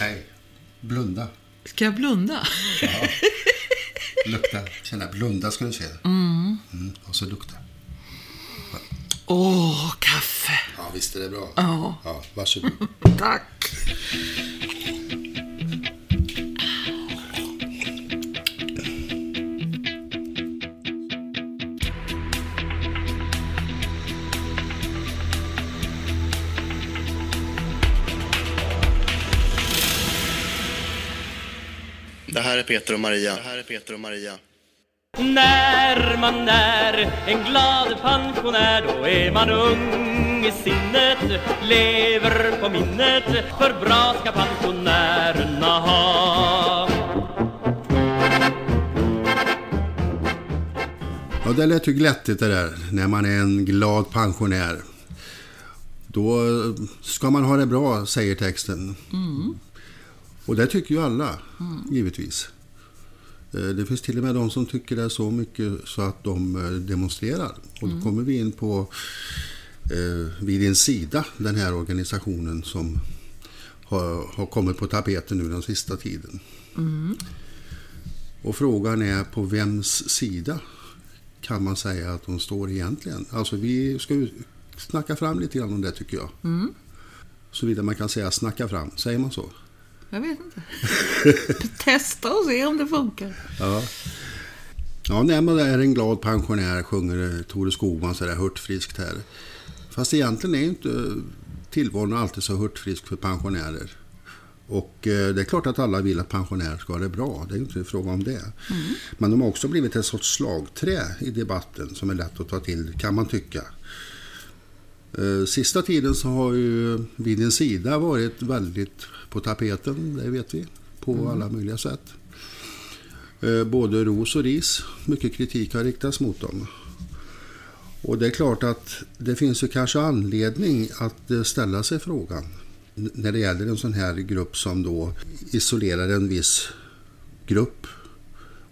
Nej, blunda. Ska jag blunda? Ja. Lukta, känna, blunda ska du se. Mm. och så lukta. Åh, kaffe. Ja, visst är det bra? Ja. ja varsågod. Tack. Här är Peter och Maria. Det här är Peter och Maria. När man är en glad pensionär då är man ung i sinnet Lever på minnet för bra ska pensionärerna ha Ja, det lät ju glättigt det där, när man är en glad pensionär. Då ska man ha det bra, säger texten. Och det tycker ju alla, givetvis. Eh, Det finns till och med de som tycker det är så mycket så att de eh, demonstrerar. Och då kommer vi in på eh, Vid din sida, den här organisationen som har, har kommit på tapeten nu den sista tiden. Och frågan är på vems sida kan man säga att de står egentligen? Alltså vi ska ju snacka fram lite grann om det tycker jag. Såvida man kan säga snacka fram, säger man så? Jag vet inte. Testa och se om det funkar. Ja. Ja, när man är en glad pensionär sjunger Tore Skogman så där hurtfriskt här. Fast egentligen är ju inte tillvaron alltid så hurtfrisk för pensionärer. Och eh, det är klart att alla vill att pensionärer ska ha det bra. Det är inte en fråga om det. Men de har också blivit ett sorts slagträ i debatten som är lätt att ta till, kan man tycka. Eh, Sista tiden så har ju vid din sida varit väldigt på tapeten, det vet vi, på alla möjliga sätt. Eh, Både ros och ris. Mycket kritik har riktats mot dem. Och det är klart att det finns ju kanske anledning att eh, ställa sig frågan när det gäller en sån här grupp som då isolerar en viss grupp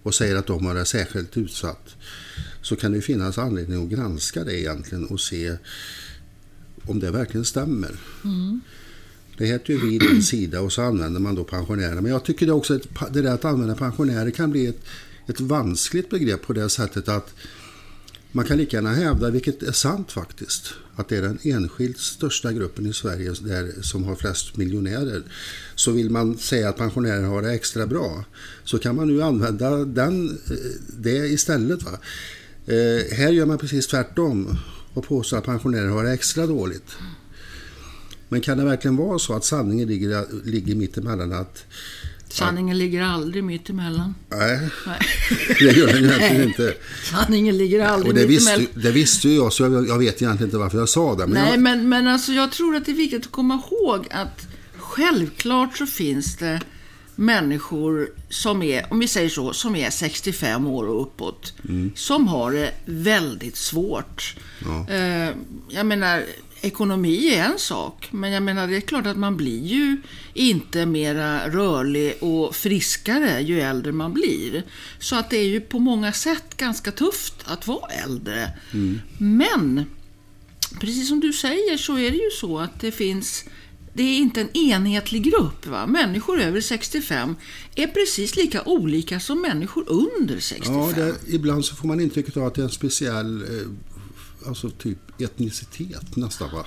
och säger att de det särskilt utsatt så kan det finnas anledning att granska det egentligen och se om det verkligen stämmer. Det heter ju vid din sida och så använder man då pensionärer. Men jag tycker det också att det där att använda pensionärer kan bli ett, ett vanskligt begrepp på det sättet att man kan lika gärna hävda, vilket är sant faktiskt, att det är den enskilt största gruppen i Sverige där, som har flest miljonärer. Så vill man säga att pensionärer har det extra bra så kan man nu använda den, eh, det istället. Va? Eh, här gör man precis tvärtom och påstår att pensionärer har det extra dåligt. Men kan det verkligen vara så att sanningen ligger, ligger mitt emellan att Sanningen ligger aldrig mitt emellan. nej, Nej. det gör den egentligen inte. Sanningen ligger aldrig Och det mitt visste, det visste ju jag, så jag, jag vet egentligen inte varför jag sa det. Men Nej, jag, men, men alltså jag tror att det är viktigt att komma ihåg att självklart så finns det människor som är, om vi säger så, som är 65 år och uppåt, som har det väldigt svårt. Ja. Eh, jag menar, ekonomi är en sak, men jag menar, det är klart att man blir ju inte mera rörlig och friskare ju äldre man blir. Så att det är ju på många sätt ganska tufft att vara äldre. Men precis som du säger så är det ju så att det finns det är inte en enhetlig grupp. Va? Människor över 65 är precis lika olika som människor under 65. ja, det, ibland så får man intrycket av att det är en speciell eh, alltså typ etnicitet nästan. Va?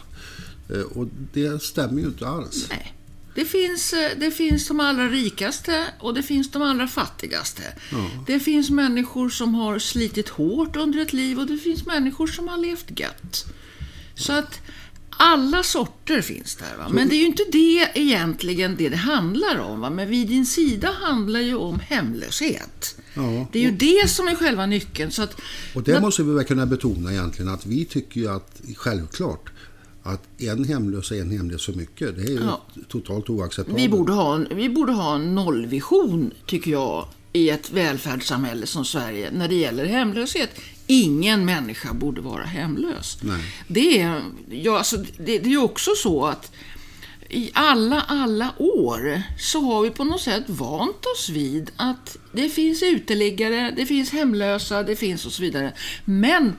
Eh, och det stämmer ju inte alls. Nej. Det finns, eh, det finns de allra rikaste och det finns de allra fattigaste. Det finns människor som har slitit hårt under ett liv och det finns människor som har levt gött. Så att alla sorter finns där. Va? Men det är ju inte det egentligen det det handlar om. Va? Men vid din sida handlar ju om hemlöshet. Ja, Det är ju det som är själva nyckeln. Så att, Och det måste vi väl kunna betona egentligen att vi tycker ju att självklart att en hemlös är en hemlös för mycket. Det är ju Ja. totalt oacceptabelt. Vi borde, ha en, vi borde ha en nollvision, tycker jag, i ett välfärdssamhälle som Sverige när det gäller hemlöshet. Ingen människa borde vara hemlös. Nej. Det är ja, alltså, det, det är också så att i alla, alla år så har vi på något sätt vant oss vid att det finns uteliggare, det finns hemlösa, det finns och så vidare. Men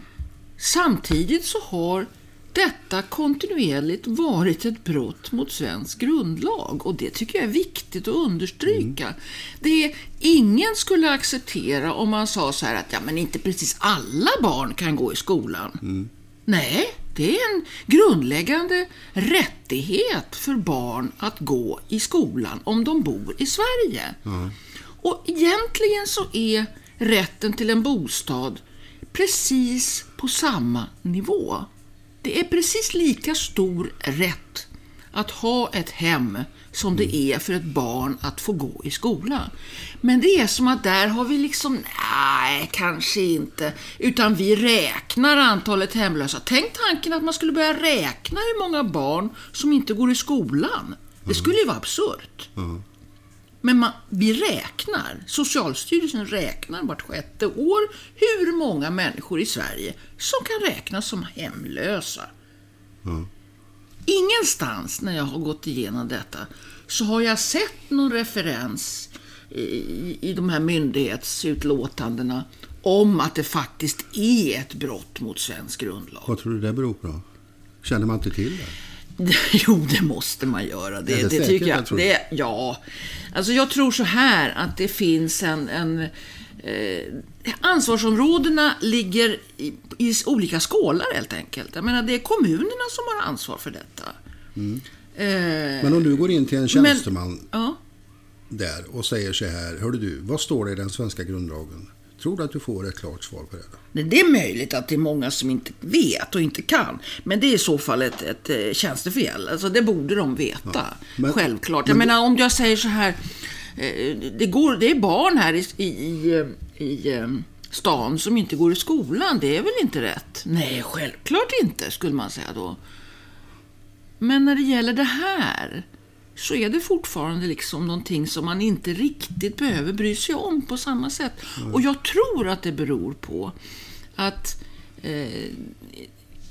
samtidigt så har detta kontinuerligt varit ett brott mot svensk grundlag och det tycker jag är viktigt att understryka. Det är, ingen skulle acceptera om man sa så här att ja, men inte precis alla barn kan gå i skolan. Nej, det är en grundläggande rättighet för barn att gå i skolan om de bor i Sverige. Och egentligen så är rätten till en bostad precis på samma nivå. Det är precis lika stor rätt att ha ett hem som det är för ett barn att få gå i skolan. Men det är som att där har vi liksom, nej, kanske inte, utan vi räknar antalet hemlösa. Tänk tanken att man skulle börja räkna hur många barn som inte går i skolan. Det skulle ju vara absurt. Men man, vi räknar, Socialstyrelsen räknar vart sjätte år hur många människor i Sverige som kan räknas som hemlösa. Ingenstans när jag har gått igenom detta så har jag sett någon referens i, i de här myndighetsutlåtandena om att det faktiskt är ett brott mot svensk grundlag. Vad tror du det beror på? Känner man inte till det? Jo, det måste man göra. Det, det det, tycker jag jag. Det, ja, alltså jag tror så här att det finns en... en eh, ansvarsområdena ligger i, i olika skålar helt enkelt. Jag menar, det är kommunerna som har ansvar för detta. Eh, Men om du går in till en tjänsteman Men, ja. där och säger så här, hörde du, vad står det i den svenska grundlagen? Tror du att du får ett klart svar på det? Nej, Det är möjligt att det är många som inte vet och inte kan. Men det är i så fall ett, ett eh, tjänstefel. Alltså det borde de veta. men- Självklart. Jag men- menar om jag säger så här. Eh, Det, går, det är barn här i, i, i, i eh, stan som inte går i skolan. Det är väl inte rätt? Nej, självklart inte skulle man säga då. Men när det gäller det här så är det fortfarande liksom någonting som man inte riktigt behöver bry sig om på samma sätt. Och jag tror att det beror på att eh,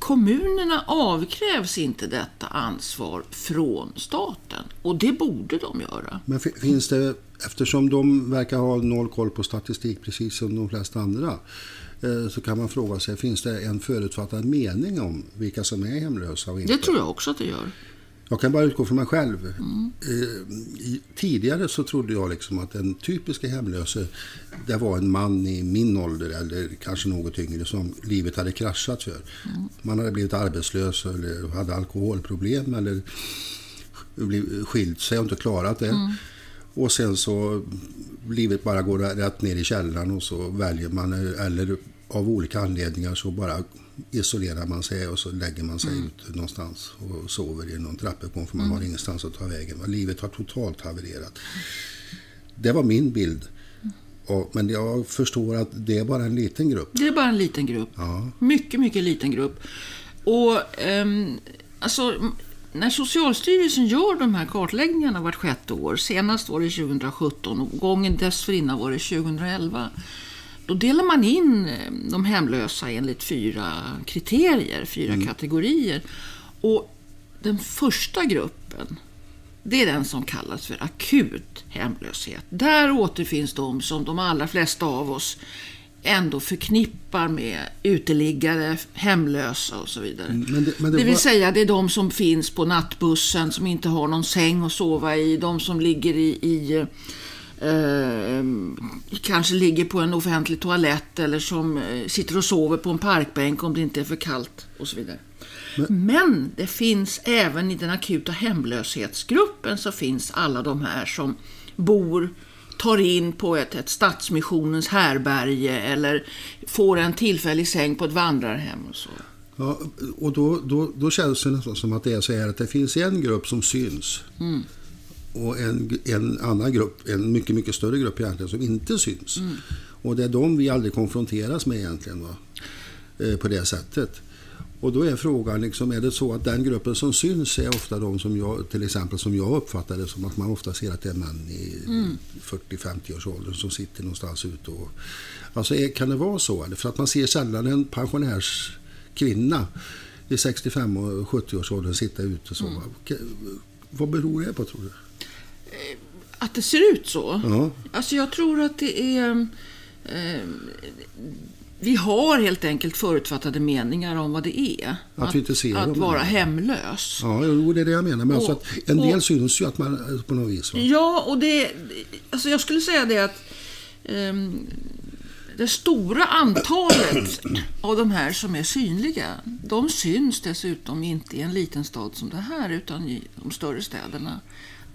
kommunerna avkrävs inte detta ansvar från staten. Och det borde de göra. Men fi- finns det, eftersom de verkar ha noll koll på statistik precis som de flesta andra, eh, så kan man fråga sig, finns det en förutfattad mening om vilka som är hemlösa och inte? Det tror jag också att det gör. Jag kan bara utgå från mig själv. I- Tidigare så trodde jag liksom att den typiska hemlöse, det var en man i min ålder eller kanske något yngre som livet hade kraschat för. Man hade blivit arbetslös eller hade alkoholproblem eller skilt sig och inte klarat det. Och sen så livet bara går rätt ner i källaren och så väljer man eller av olika anledningar så bara isolerar man sig och så lägger man sig ut någonstans och sover i någon trappuppgång för man har ingenstans att ta vägen. Livet har totalt havererat. Det var min bild. Och, men jag förstår att det är bara en liten grupp. Det är bara en liten grupp. Ja. Mycket, mycket liten grupp. Och ehm, alltså, när Socialstyrelsen gör de här kartläggningarna vart sjätte år, senast var det 2017 och gången dessförinnan var det 2011, då delar man in eh, de hemlösa enligt fyra kriterier, fyra kategorier. Och den första gruppen, det är den som kallas för akut hemlöshet. Där återfinns de som de allra flesta av oss ändå förknippar med uteliggare, hemlösa och så vidare. men det- men det det vill var- säga, det är de som finns på nattbussen, som inte har någon säng att sova i, de som ligger i, i eh, kanske ligger på en offentlig toalett eller som eh, sitter och sover på en parkbänk om det inte är för kallt och så vidare. Men det finns även i den akuta hemlöshetsgruppen så finns alla de här som bor, tar in på ett, ett Stadsmissionens härberge eller får en tillfällig säng på ett vandrarhem och så. Ja, och då, då, då känns det nästan som att det är så här att det finns en grupp som syns. Och en, en annan grupp, en mycket, mycket större grupp egentligen, som inte syns. Och det är de vi aldrig konfronteras med egentligen. Va? Eh, på det sättet. Och då är frågan, liksom, är det så att den gruppen som syns är ofta de som jag, till exempel som jag uppfattar det som att man ofta ser att det är män i 40-50 års ålder som sitter någonstans ute och... Alltså är, kan det vara så? Eller? För att man ser sällan en pensionärskvinna i 65 och 70 års åldern sitta ute så. Ka- Vad beror det på tror du? Att det ser ut så? Ja. Alltså jag tror att det är... Eh, vi har helt enkelt förutfattade meningar om vad det är. Att vi inte ser att dem, vara hemlös. Ja, jo, det är det jag menar. Men alltså Och- att en del och- syns ju att man på något vis. Va? Ja, och det... Alltså jag skulle säga det att ehm, det stora antalet av de här som är synliga, de syns dessutom inte i en liten stad som det här, utan i de större städerna.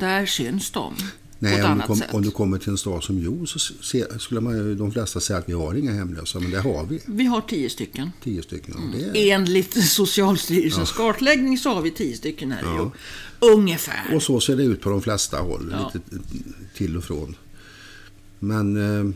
Där syns de Nej, om du, kom, om du kommer till en stad som Jo så se, skulle man de flesta säga att vi har inga hemlösa, men det har vi. Vi har tio stycken. Tio stycken. Och det är, Enligt Socialstyrelsens kartläggning så har vi tio stycken här i Ja. Jo. Ungefär. och så ser det ut på de flesta håll, Ja. lite till och från. Men eh,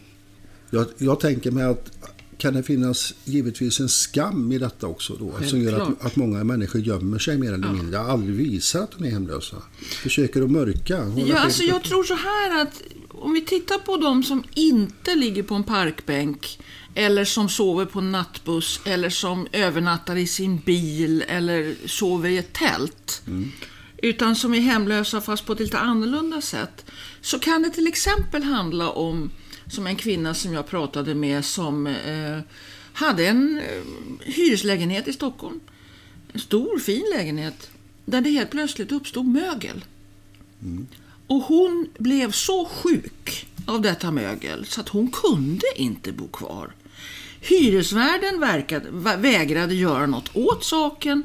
jag, jag tänker mig att kan det finnas givetvis en skam i detta också då? Som gör att, att många människor gömmer sig mer eller mindre. Aldrig visar att de är hemlösa. Försöker att mörka. Ja, alltså jag tror så här att om vi tittar på de som inte ligger på en parkbänk eller som sover på en nattbuss eller som övernattar i sin bil eller sover i ett tält utan som är hemlösa fast på ett lite annorlunda sätt så kan det till exempel handla om som en kvinna som jag pratade med som eh, hade en eh, hyreslägenhet i Stockholm. En stor fin lägenhet där det helt plötsligt uppstod mögel. Och hon blev så sjuk av detta mögel så att hon kunde inte bo kvar. Hyresvärden verkade, vä- vägrade göra något åt saken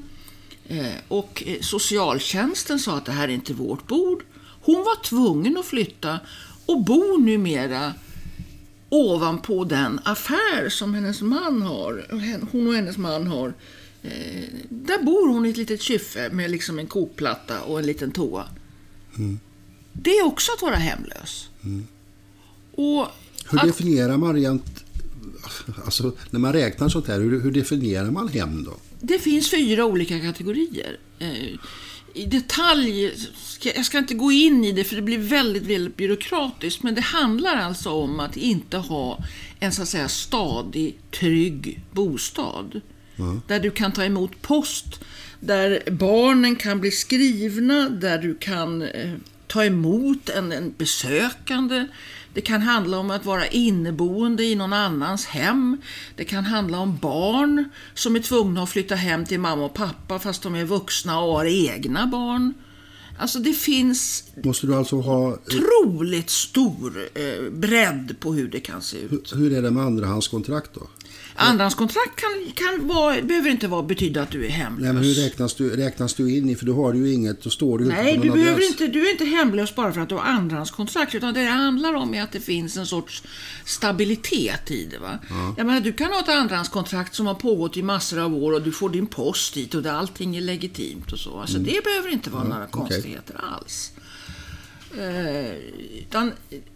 eh, och eh, socialtjänsten sa att det här är inte vårt bord. Hon var tvungen att flytta och bor numera ovanpå den affär som hennes man har, hon och hennes man har. Eh, där bor hon i ett litet kyffe med liksom en kokplatta och en liten toa. Det är också att vara hemlös. Och Hur att, definierar man rent... Alltså, när man räknar sånt här, hur, hur definierar man hem då? det finns fyra olika kategorier. Eh, I detalj, ska, jag ska inte gå in i det för det blir väldigt, väldigt byråkratiskt, men det handlar alltså om att inte ha en så att säga stadig, trygg bostad. Där du kan ta emot post, där barnen kan bli skrivna, där du kan eh, ta emot en, en besökande. Det kan handla om att vara inneboende i någon annans hem. Det kan handla om barn som är tvungna att flytta hem till mamma och pappa fast de är vuxna och har egna barn. Alltså det finns Måste du alltså ha... otroligt stor eh, bredd på hur det kan se ut. Hur är det med andrahandskontrakt då? Andrahandskontrakt kan, kan vara, behöver inte vara, betyda att du är hemlös. Nej, men hur räknas du, räknas du in i? För du har ju inget, då står du ju Nej, du, behöver adress. inte, du är inte hemlös bara för att du har andrahandskontrakt. Utan det det handlar om är att det finns en sorts stabilitet i det. Va? Jag menar, du kan ha ett andrahandskontrakt som har pågått i massor av år och du får din post dit och där allting är legitimt och så. Alltså, Det behöver inte vara några konstigheter alls. Eh, utan,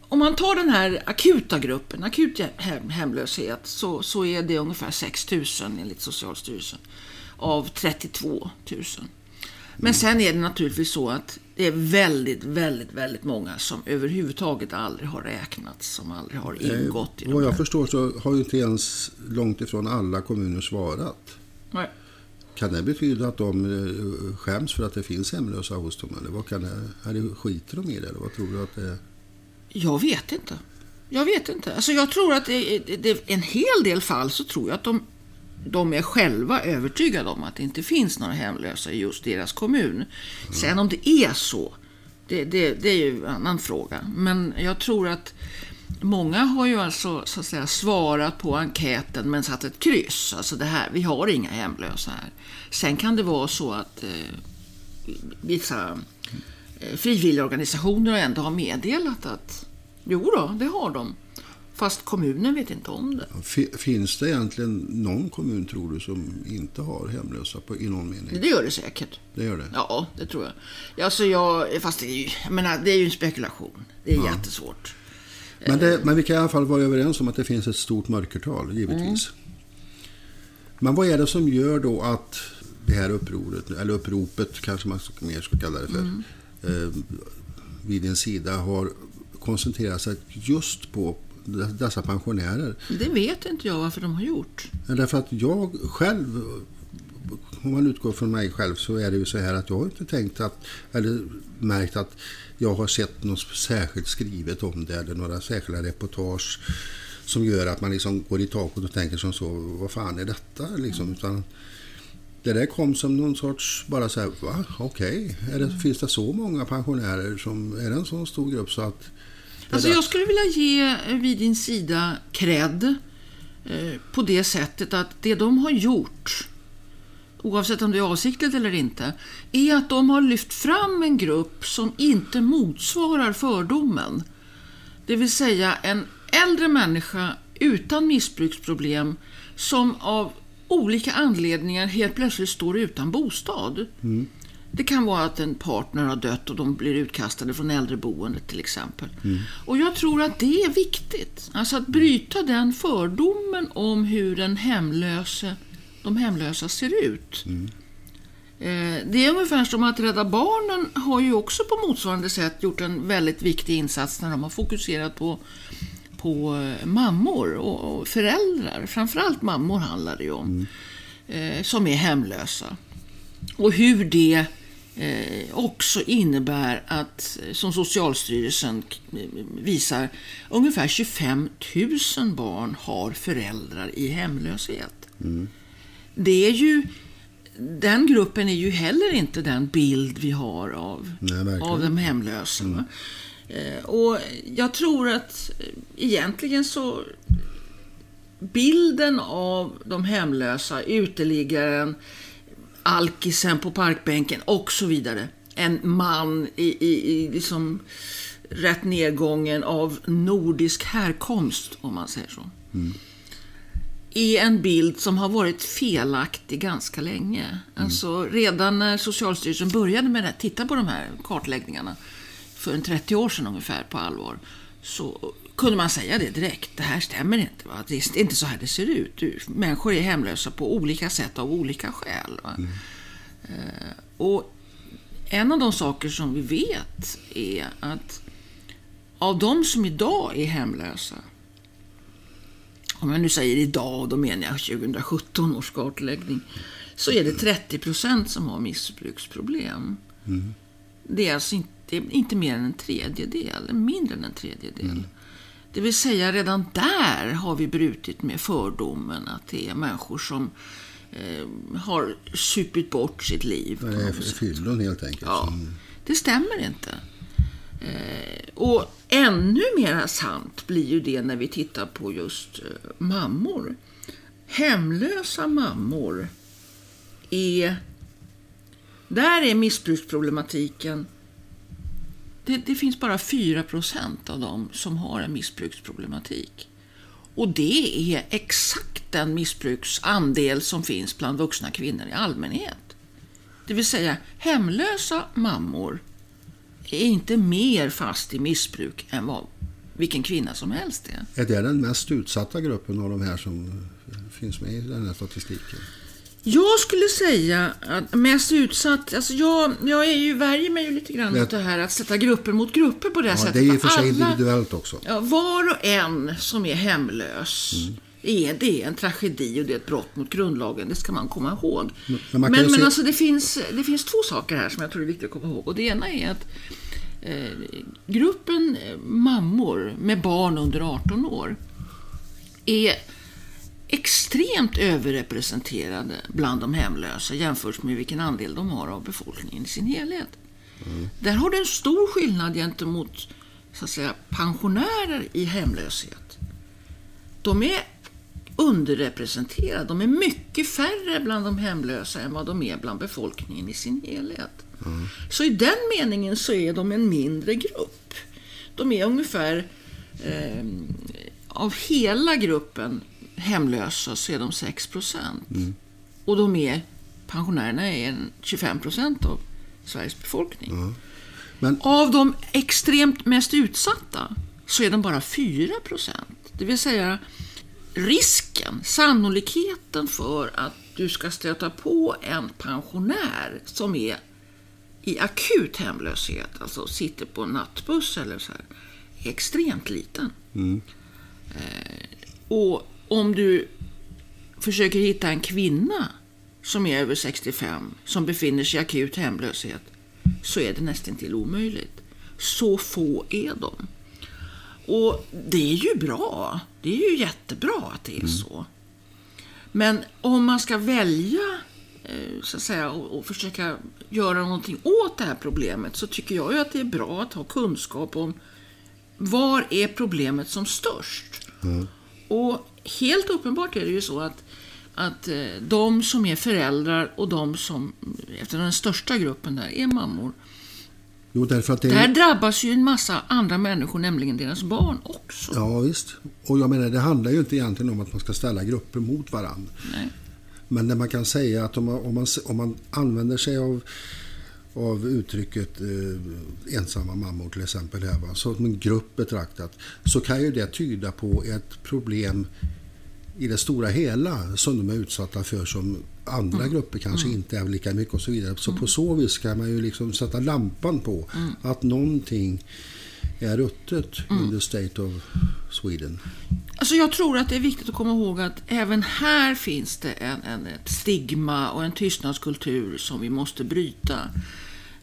om man tar den här akuta gruppen, akut hem, hemlöshet, så, så är det ungefär 6 000 enligt Socialstyrelsen av 32 000. Men sen är det naturligtvis så att det är väldigt, väldigt, väldigt många som överhuvudtaget aldrig har räknats, som aldrig har ingått i Vad de jag förstår så har ju inte ens långt ifrån alla kommuner svarat. Nej. Kan det betyda att de eh, skäms för att det finns hemlösa hos dem? Eller vad kan det, eller skiter de i det? Eller vad tror du att det är? Jag vet inte. Jag vet inte. Alltså jag tror att det, det, det, en hel del fall så tror jag att de, de är själva övertygade om att det inte finns några hemlösa i just deras kommun. Sen om det är så, det, det, det är ju en annan fråga. Men jag tror att många har ju alltså så att säga svarat på enkäten men satt ett kryss. Alltså det här, vi har inga hemlösa här. Sen kan det vara så att eh, vissa eh, frivilligorganisationer ändå har meddelat att jo då, det har de. Fast kommunen vet inte om det. Fi- Finns det egentligen någon kommun, tror du, som inte har hemlösa på, i någon mening? Det gör det säkert. Det gör det? Ja, det tror jag. Alltså jag fast det är ju, jag menar, det är ju en spekulation. Det är jättesvårt. Men, det, men vi kan i alla fall vara överens om att det finns ett stort mörkertal, givetvis. Men vad är det som gör då att det här upproret, eller uppropet kanske man mer ska kalla det för, eh, vid din sida har koncentrerat sig just på dessa pensionärer? Det vet inte jag varför de har gjort. Därför att jag själv, om man utgår från mig själv, så är det ju så här att jag har inte tänkt att, eller märkt att jag har sett något särskilt skrivet om det eller några särskilda reportage som gör att man liksom går i taket och tänker som så, vad fan är detta liksom? Utan det där kom som någon sorts, bara så här, va, okej, okay. finns det så många pensionärer som, är det en sån stor grupp så att Alltså jag skulle vilja ge vid din sida cred eh, på det sättet att det de har gjort oavsett om det är avsiktligt eller inte, är att de har lyft fram en grupp som inte motsvarar fördomen. Det vill säga en äldre människa utan missbruksproblem som av olika anledningar helt plötsligt står utan bostad. Mm. Det kan vara att en partner har dött och de blir utkastade från äldreboendet till exempel. Mm. Och jag tror att det är viktigt. Alltså att bryta den fördomen om hur den hemlöse de hemlösa ser ut. Mm. Det är ungefär som att Rädda Barnen har ju också på motsvarande sätt gjort en väldigt viktig insats när de har fokuserat på, på eh, mammor och föräldrar. Framförallt mammor handlar det ju om. Mm. Som är hemlösa. Och hur det också innebär att, som Socialstyrelsen visar, ungefär 25 000 barn har föräldrar i hemlöshet. Mm det är ju den gruppen är ju heller inte den bild vi har av, Nej, av de hemlösa. Mm. Eh, och jag tror att eh, egentligen så bilden av de hemlösa, uteliggaren, alkisen på parkbänken och så vidare. En man i, i, i liksom rätt nedgången av nordisk härkomst, om man säger så. Mm är en bild som har varit felaktig ganska länge. Mm. Alltså redan när Socialstyrelsen började med att titta på de här kartläggningarna för en 30 år sedan ungefär på allvar så kunde man säga det direkt. Det här stämmer inte. Va? Det är inte så här det ser ut. Människor är hemlösa på olika sätt av olika skäl. Mm. och en av de saker som vi vet är att av de som idag är hemlösa om jag nu säger idag, då menar jag 2017 års kartläggning, så är det 30 procent som har missbruksproblem. Mm. Det är alltså inte, inte mer än en tredjedel, mindre än en tredjedel. Mm. Det vill säga redan där har vi brutit med fördomen att det är människor som eh, har supit bort sitt liv. Det är fyllon helt enkelt. Ja, det stämmer inte. Eh, och ännu mer sant blir ju det när vi tittar på just eh, mammor. Hemlösa mammor är... Där är missbruksproblematiken... Det, det finns bara 4% av dem som har en missbruksproblematik. Och det är exakt den missbruksandel som finns bland vuxna kvinnor i allmänhet. Det vill säga hemlösa mammor är inte mer fast i missbruk än vad vilken kvinna som helst är. Är det den mest utsatta gruppen av de här som finns med i den här statistiken? Jag skulle säga att mest utsatt, alltså jag, jag är ju, värjer mig ju lite grann mot det här att sätta grupper mot grupper på det ja, sättet. Det är ju för sig individuellt också. Ja, var och en som är hemlös mm är det en tragedi och det är ett brott mot grundlagen. Det ska man komma ihåg. Men, men, men se... alltså det, finns, det finns två saker här som jag tror är viktigt att komma ihåg. Och det ena är att eh, gruppen mammor med barn under 18 år är extremt överrepresenterade bland de hemlösa jämfört med vilken andel de har av befolkningen i sin helhet. Mm. Där har du en stor skillnad gentemot så att säga, pensionärer i hemlöshet. De är underrepresenterade. De är mycket färre bland de hemlösa än vad de är bland befolkningen i sin helhet. Mm. Så i den meningen så är de en mindre grupp. De är ungefär eh, av hela gruppen hemlösa så är de 6 procent. Mm. Och de är, pensionärerna är 25 procent av Sveriges befolkning. Mm. Men... Av de extremt mest utsatta så är de bara 4 procent. Det vill säga risken, sannolikheten för att du ska stöta på en pensionär som är i akut hemlöshet, alltså sitter på en nattbuss eller så här, är extremt liten. Mm. Eh, och om du försöker hitta en kvinna som är över 65 som befinner sig i akut hemlöshet så är det nästan till omöjligt. Så få är de. Och det är ju bra. Det är ju jättebra att det är så. Men om man ska välja eh, så att säga, och, försöka göra någonting åt det här problemet så tycker jag ju att det är bra att ha kunskap om var är problemet som störst. Och helt uppenbart är det ju så att, att eh, de som är föräldrar och de som, efter den största gruppen där, är mammor. Jo, därför att det Där är... drabbas ju en massa andra människor, nämligen deras barn också. Ja, visst. Och jag menar, det handlar ju inte egentligen om att man ska ställa grupper mot varandra. Nej. Men det man kan säga att om man, om man, om man använder sig av, av uttrycket eh, ensamma mammor till exempel, här, va, så som en grupp betraktat, så kan ju det tyda på ett problem i det stora hela som de är utsatta för som andra grupper kanske inte är lika mycket och så vidare. Så på så vis kan man ju liksom sätta lampan på att någonting är ruttet in the state of Sweden. Alltså jag tror att det är viktigt att komma ihåg att även här finns det en, en, ett stigma och en tystnadskultur som vi måste bryta.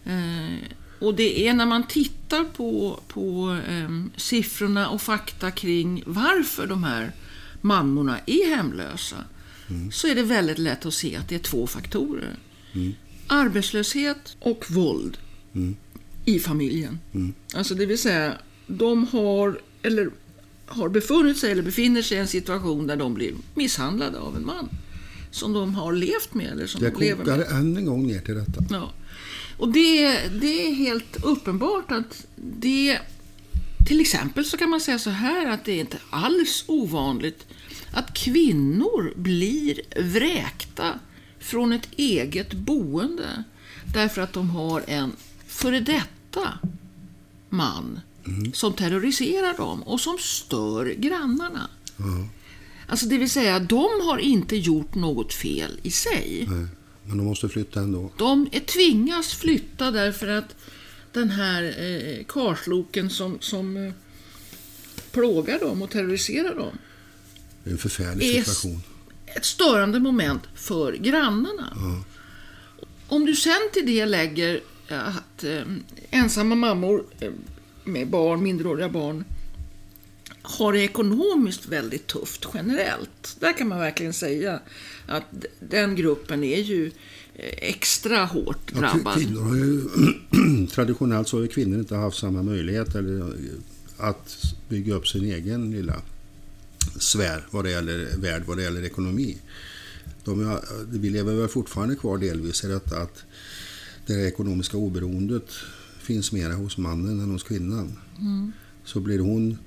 Eh, och det är när man tittar på, på eh, siffrorna och fakta kring varför de här mammorna är hemlösa så är det väldigt lätt att se att det är två faktorer. Arbetslöshet och våld i familjen. Alltså det vill säga, de har, eller har befunnit sig eller befinner sig i en situation där de blir misshandlade av en man. Som de har levt med eller som Det de lever med. kokar än en gång ner till detta. Ja. Och det, det är helt uppenbart att det... Till exempel så kan man säga så här att det är inte alls ovanligt att kvinnor blir vräkta från ett eget boende därför att de har en före detta man som terroriserar dem och som stör grannarna. Alltså det vill säga, de har inte gjort något fel i sig. Nej, Men de måste flytta ändå. De är tvingas flytta därför att den här eh, karsloken som, som eh, plågar dem och terroriserar dem Det är en förfärlig är situation. ett störande moment för grannarna. Om du sen till det lägger eh, att eh, ensamma mammor eh, med barn, minderåriga barn har det ekonomiskt väldigt tufft generellt. Där kan man verkligen säga att den gruppen är ju eh, extra hårt Ja, drabbad. kvinnor har ju, traditionellt så har kvinnor inte haft samma möjlighet eller, att bygga upp sin egen lilla sfär vad det gäller värld, vad det gäller ekonomi. De, är- vi lever väl fortfarande kvar delvis i detta att det ekonomiska oberoendet finns mera hos mannen än hos kvinnan. Så blir hon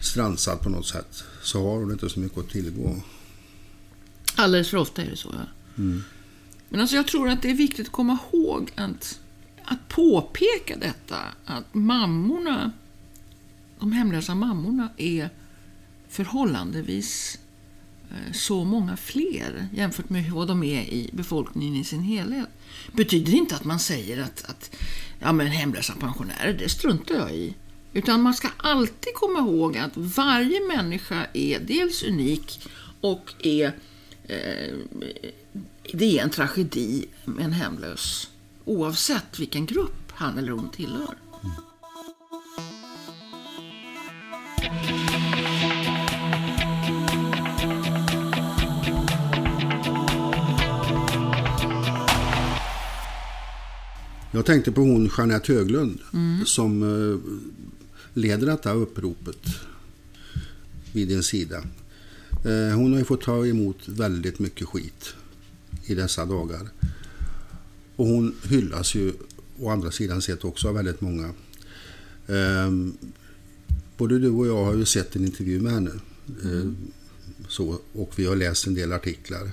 stransad på något sätt så har hon inte så mycket att tillgå. Alldeles för ofta är det så, ja. Men alltså jag tror att det är viktigt att komma ihåg att, att påpeka detta, att mammorna, de hemlösa mammorna är förhållandevis eh, så många fler jämfört med vad de är i befolkningen i sin helhet. Betyder inte att man säger att, att ja, men hemlösa pensionärer, det struntar jag i. Utan man ska alltid komma ihåg att varje människa är dels unik och är Eh, det är en tragedi med en hemlös oavsett vilken grupp han eller hon tillhör. Jag tänkte på hon Jeanette Höglund som eh, leder detta uppropet vid din sida. Eh, hon har ju fått ta emot väldigt mycket skit i dessa dagar. Och hon hyllas ju å andra sidan sett också av väldigt många. Ehm, både du och jag har ju sett en intervju med henne. Mm. Så, och vi har läst en del artiklar.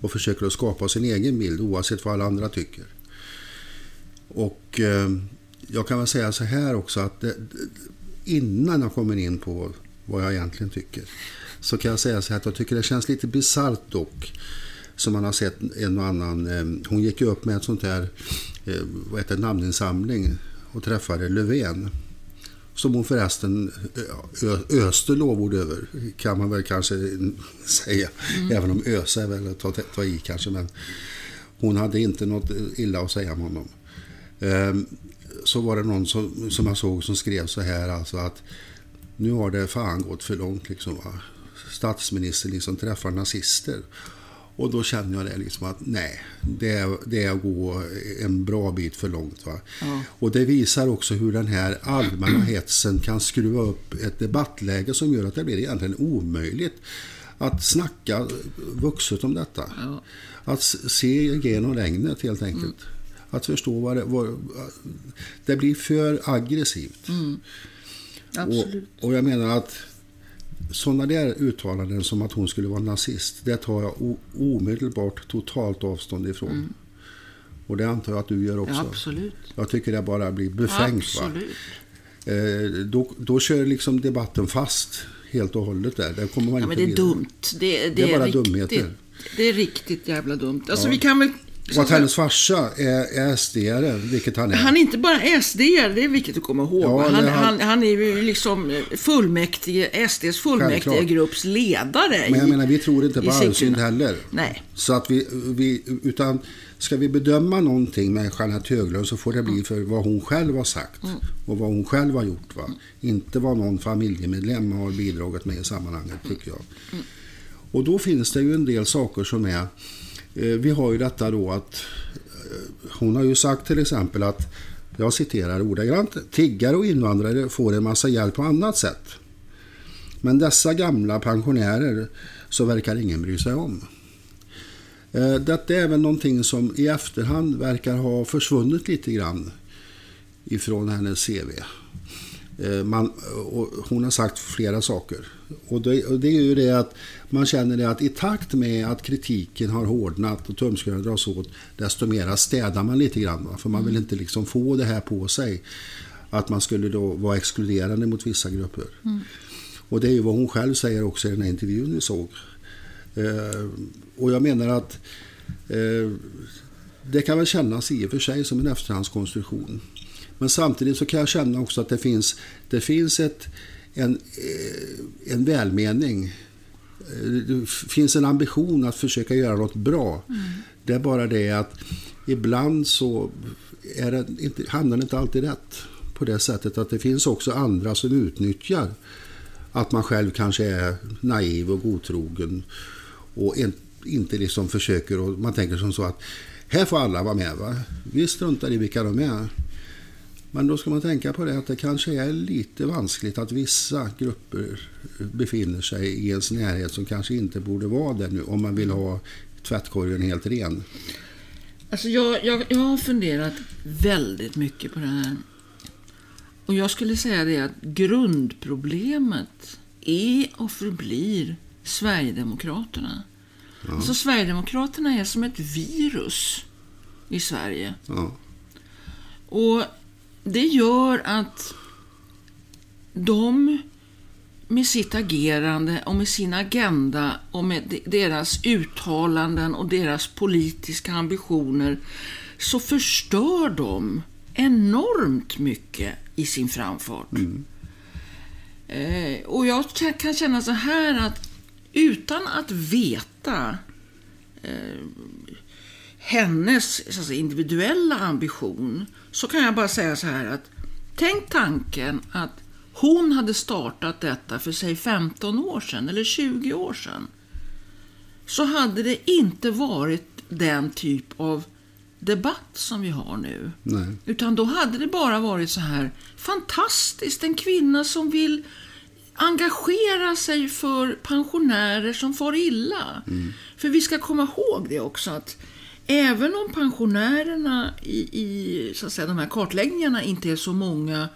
Och försöker att skapa sin egen bild oavsett vad alla andra tycker. Och ehm, jag kan väl säga så här också att det, innan jag kommer in på vad jag egentligen tycker så kan jag säga så här att jag tycker det känns lite bisarrt dock som man har sett en och annan. Eh, hon gick ju upp med ett sånt här eh, vad heter namninsamling och träffade Löfven. Som hon förresten ö, öste lovord över, kan man väl kanske säga. Även om ösa är väl att ta, ta i kanske. Men hon hade inte något illa att säga om honom. Ehm, så var det någon som, som jag såg som skrev så här alltså att nu har det fan gått för långt liksom. Va? Statsministern liksom träffar nazister. Och då känner jag det liksom att nej, det är, det är att gå en bra bit för långt. Va? Och det visar också hur den här allmänna hetsen kan skruva upp ett debattläge som gör att det blir egentligen omöjligt att snacka vuxet om detta. Att s- se igenom regnet helt enkelt. Att förstå vad det, vad, det blir för aggressivt. Och, Absolut. och jag menar att sådana där uttalanden som att hon skulle vara nazist, det tar jag omedelbart totalt avstånd ifrån. Och det antar jag att du gör också. Ja, absolut. Jag tycker det bara blir befängt. Absolut. Eh, då, då kör liksom debatten fast helt och hållet där. Där kommer man Ja, inte men det är vidare. dumt. Det, det, Det är bara riktigt, dumheter. Det är riktigt jävla dumt. Alltså Ja. vi kan väl... Och att hennes farsa är, är SD-are, vilket han är. Han är inte bara SD, det är viktigt att komma ihåg. Ja, han, han- han, han är ju liksom fullmäktige, SDs fullmäktige Självklart. grupps ledare. Men jag i- menar, vi tror inte på arvsynd heller. Nej. Så att vi, vi, utan ska vi bedöma någonting med Jeanette Höglund så får det bli för vad hon själv har sagt och vad hon själv har gjort. Va? Inte vad någon familjemedlem har bidragit med i sammanhanget, tycker jag. Och då finns det ju en del saker som är... Eh, vi har ju detta då att... Eh, hon har ju sagt till exempel att, jag citerar ordagrant, tiggare och invandrare får en massa hjälp på annat sätt. Men dessa gamla pensionärer så verkar ingen bry sig om. Eh, detta är väl någonting som i efterhand verkar ha försvunnit lite grann ifrån hennes CV. Eh, Man, hon har sagt flera saker. Och det, och det är ju det att man känner det att i takt med att kritiken har hårdnat och tumskruvarna dras åt, desto mera städar man lite grann. Va? För man vill inte liksom få det här på sig. Att man skulle då vara exkluderande mot vissa grupper. Och det är ju vad hon själv säger också i den här intervjun vi såg. Eh, och jag menar att eh, det kan väl kännas i och för sig som en efterhandskonstruktion. Men samtidigt så kan jag känna också att det finns, det finns ett, en, eh, en välmening. Eh, Det finns en ambition att försöka göra något bra. Det är bara det att ibland så är det inte, hamnar det inte alltid rätt. På det sättet att det finns också andra som utnyttjar att man själv kanske är naiv och godtrogen och en, inte liksom försöker och man tänker som så att här får alla vara med. Va? Vi struntar i vilka de är. Men då ska man tänka på det att det kanske är lite vanskligt att vissa grupper befinner sig i ens närhet som kanske inte borde vara där nu om man vill ha tvättkorgen helt ren. Alltså jag, jag, jag har funderat väldigt mycket på det här. Och jag skulle säga det att grundproblemet är och förblir Sverigedemokraterna. Alltså Sverigedemokraterna är som ett virus i Sverige. Ja. Och det gör att de med sitt agerande och med sin agenda och med de- deras uttalanden och deras politiska ambitioner så förstör de enormt mycket i sin framfart. Eh, och jag ka- kan känna så här att utan att veta eh, hennes så att säga, individuella ambition så kan jag bara säga så här att tänk tanken att hon hade startat detta för sig 15 år sedan eller 20 år sedan. Så hade det inte varit den typ av debatt som vi har nu. Nej. Utan då hade det bara varit så här fantastiskt, en kvinna som vill engagera sig för pensionärer som far illa. För vi ska komma ihåg det också att även om pensionärerna i, i så att säga, de här kartläggningarna inte är så många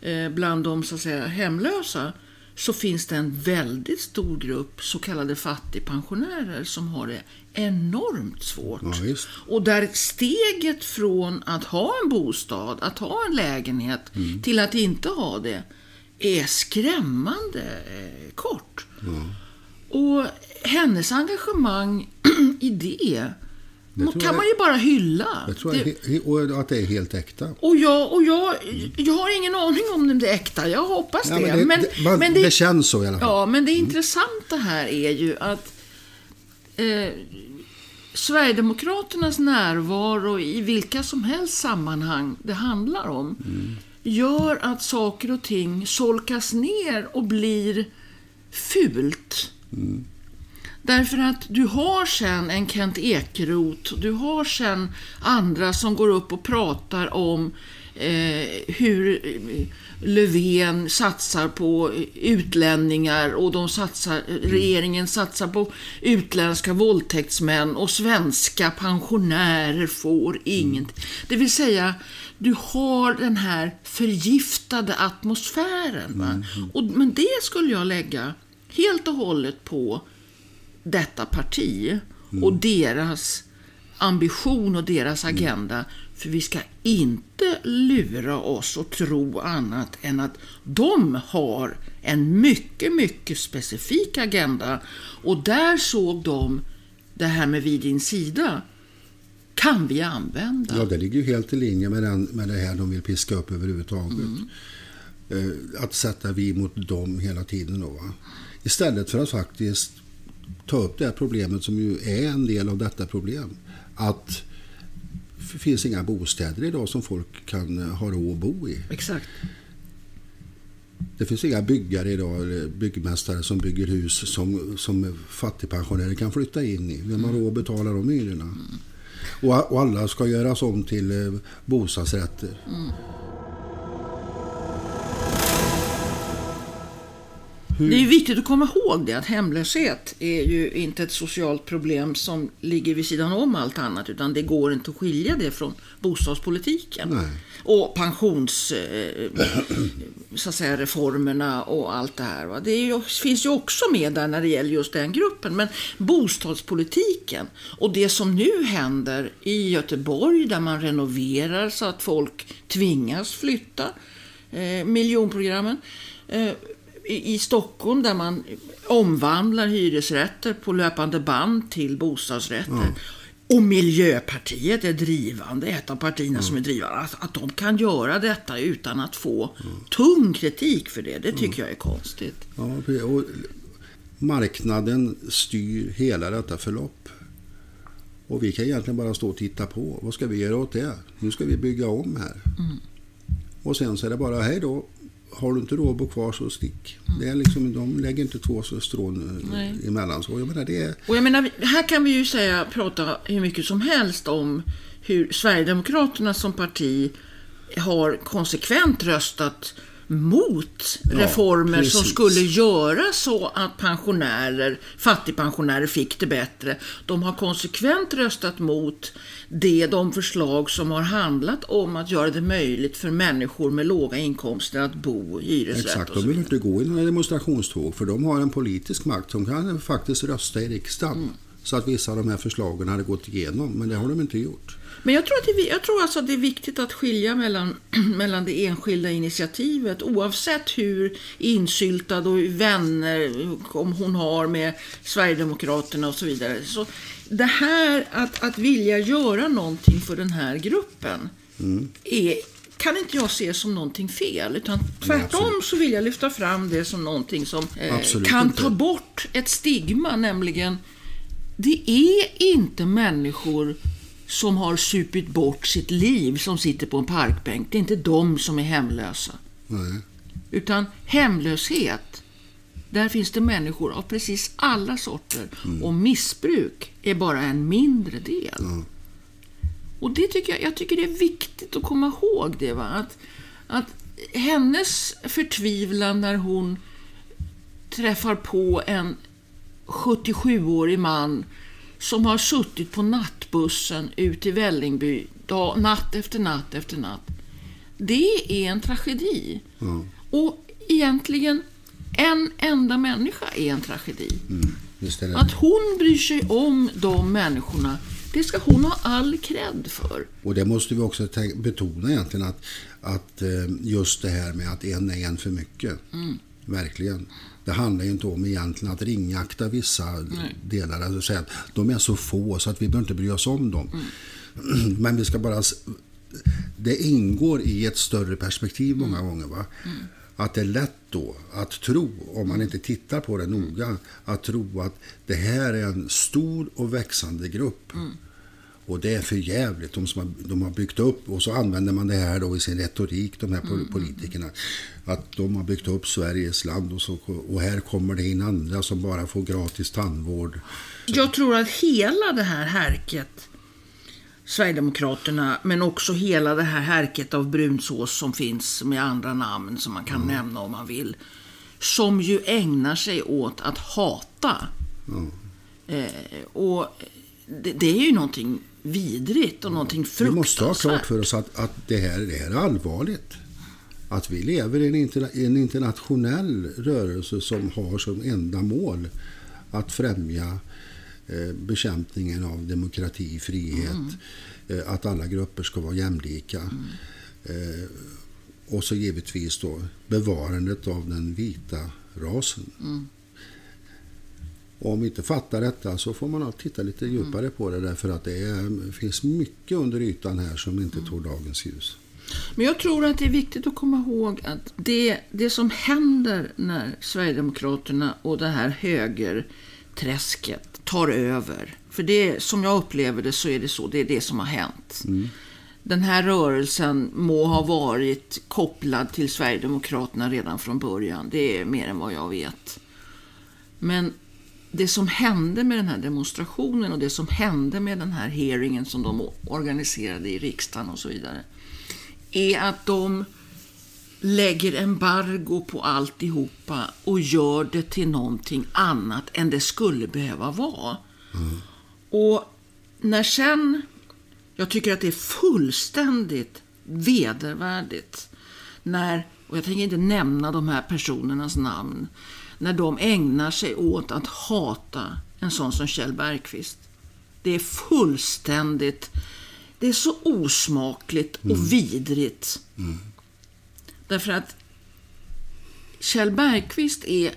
eh, bland de så att säga, hemlösa så finns det en väldigt stor grupp så kallade fattigpensionärer som har det enormt svårt. Ja. Och där steget från att ha en bostad, att ha en lägenhet, till att inte ha det, är skrämmande eh, kort. Och hennes engagemang i det, tror kan jag- man ju bara hylla. Det- och att det är helt äkta. och jag, och jag, jag har ingen aning om det är äkta, jag hoppas Ja, det. men det, men, det, man, men det känns så i alla fall. Ja, men det intressanta här är ju att eh, Sverigedemokraternas närvaro i vilka som helst sammanhang det handlar om gör att saker och ting solkas ner och blir fult. Därför att du har sen en Kent Ekeroth, du har sen andra som går upp och pratar om eh, hur eh, Löfven satsar på utlänningar och de satsar, regeringen satsar på utländska våldtäktsmän och svenska pensionärer får inget. Det vill säga, du har den här förgiftade atmosfären. Va? Och, men det skulle jag lägga helt och hållet på detta parti och deras ambition och deras agenda. För vi ska inte lura oss och tro annat än att de har en mycket, mycket specifik agenda. Och där såg de det här med vid din sida kan vi använda. Ja, det ligger ju helt i linje med, den, med det här de vill piska upp överhuvudtaget. Eh, Att sätta vi mot dem hela tiden då. Va? Istället för att faktiskt ta upp det här problemet som ju är en del av detta problem. Att det finns inga bostäder idag som folk kan eh, ha råd att bo i. Exakt. Det finns inga byggare idag, byggmästare som bygger hus som, som fattigpensionärer kan flytta in i. Vem har råd att betala de hyrorna? Och, och alla ska göras om till eh, bostadsrätter. Det är viktigt att komma ihåg det att hemlöshet är ju inte ett socialt problem som ligger vid sidan om allt annat utan det går inte att skilja det från bostadspolitiken. Nej. Och pensions eh, och allt det här. Va? Det ju, finns ju också med där när det gäller just den gruppen. Men bostadspolitiken och det som nu händer i Göteborg där man renoverar så att folk tvingas flytta. Eh, miljonprogrammen. I Stockholm där man omvandlar hyresrätter på löpande band till bostadsrätter. Och Miljöpartiet är drivande, ett av partierna som är drivande. Att, att de kan göra detta utan att få tung kritik för det, det tycker jag är konstigt. Ja, och marknaden styr hela detta förlopp. Och vi kan egentligen bara stå och titta på. Vad ska vi göra åt det? Nu ska vi bygga om här. Och sen så är det bara, hej då. Har du inte råd att bo kvar så stick. Det är liksom, de lägger inte två strån eh, Nej. emellan. Så jag menar, det är, Och jag menar, här kan vi ju säga, prata hur mycket som helst om hur Sverigedemokraterna som parti har konsekvent röstat mot Ja, reformer som precis. skulle göra så att pensionärer, fattigpensionärer fick det bättre. De har konsekvent röstat mot det, de förslag som har handlat om att göra det möjligt för människor med låga inkomster att bo i hyresrätt Exakt, de vill inte gå i några demonstrationståg för de har en politisk makt som kan faktiskt rösta i riksdagen. Mm. Så att vissa av de här förslagen hade gått igenom, men det har de inte gjort. Men jag tror, att det, jag tror alltså att det är viktigt att skilja mellan, mellan det enskilda initiativet oavsett hur insyltad och vänner om hon har med Sverigedemokraterna och så vidare. Så det här att, att vilja göra någonting för den här gruppen är, kan inte jag se som någonting fel. Utan tvärtom så vill jag lyfta fram det som någonting som eh, kan inte. ta bort ett stigma, nämligen det är inte människor som har supit bort sitt liv som sitter på en parkbänk. Det är inte de som är hemlösa. Nej. Utan hemlöshet, där finns det människor av precis alla sorter. Och missbruk är bara en mindre del. Och det tycker jag, jag tycker det är viktigt att komma ihåg det. Va? Att, att hennes förtvivlan när hon träffar på en 77-årig man som har suttit på nattbussen ut till Vällingby dag, natt efter natt efter natt. Det är en tragedi. Ja. Och egentligen, en enda människa är en tragedi. Det. Att hon bryr sig om de människorna, det ska hon ha all cred för. Och det måste vi också betona egentligen att, att eh, just det här med att en är en för mycket. Verkligen. Det handlar ju inte om egentligen att ringakta vissa delar. Alltså säga att de är så få så att vi behöver inte bry oss om dem. Men vi ska bara... Det ingår i ett större perspektiv många gånger. Va? att det är lätt då att tro, om man inte tittar på det noga, att tro att det här är en stor och växande grupp. Och det är för jävligt. De som har, de har byggt upp, och så använder man det här då i sin retorik, de här pol- politikerna. Att de har byggt upp Sveriges land och, så, och här kommer det in andra som bara får gratis tandvård. Jag tror att hela det här härket, Sverigedemokraterna, men också hela det här härket av brunsås som finns med andra namn som man kan nämna om man vill, som ju ägnar sig åt att hata. Eh, och det, det är ju någonting vidrigt och någonting Vi fruktansvärt. måste ha klart för oss att, att det, här, det här är allvarligt. Att vi lever i en, interna, en internationell rörelse som har som enda mål att främja eh, bekämpningen av demokrati, frihet, eh, att alla grupper ska vara jämlika. Eh, och så givetvis då bevarandet av den vita rasen. Och om vi inte fattar detta så får man titta lite djupare på det därför att det är, finns mycket under ytan här som inte tog dagens ljus. Men jag tror att det är viktigt att komma ihåg att det, det som händer när Sverigedemokraterna och det här högerträsket tar över. För det, som jag upplever det så är det så, det är det som har hänt. Den här rörelsen må ha varit kopplad till Sverigedemokraterna redan från början. Det är mer än vad jag vet. Men det som hände med den här demonstrationen och det som hände med den här hearingen som de organiserade i riksdagen och så vidare är att de lägger embargo på alltihopa och gör det till någonting annat än det skulle behöva vara. Och när sen, jag tycker att det är fullständigt vedervärdigt när, och jag tänker inte nämna de här personernas namn, när de ägnar sig åt att hata en sån som Kjell Bergqvist. Det är fullständigt, det är så osmakligt och vidrigt. Därför att Kjell Bergqvist är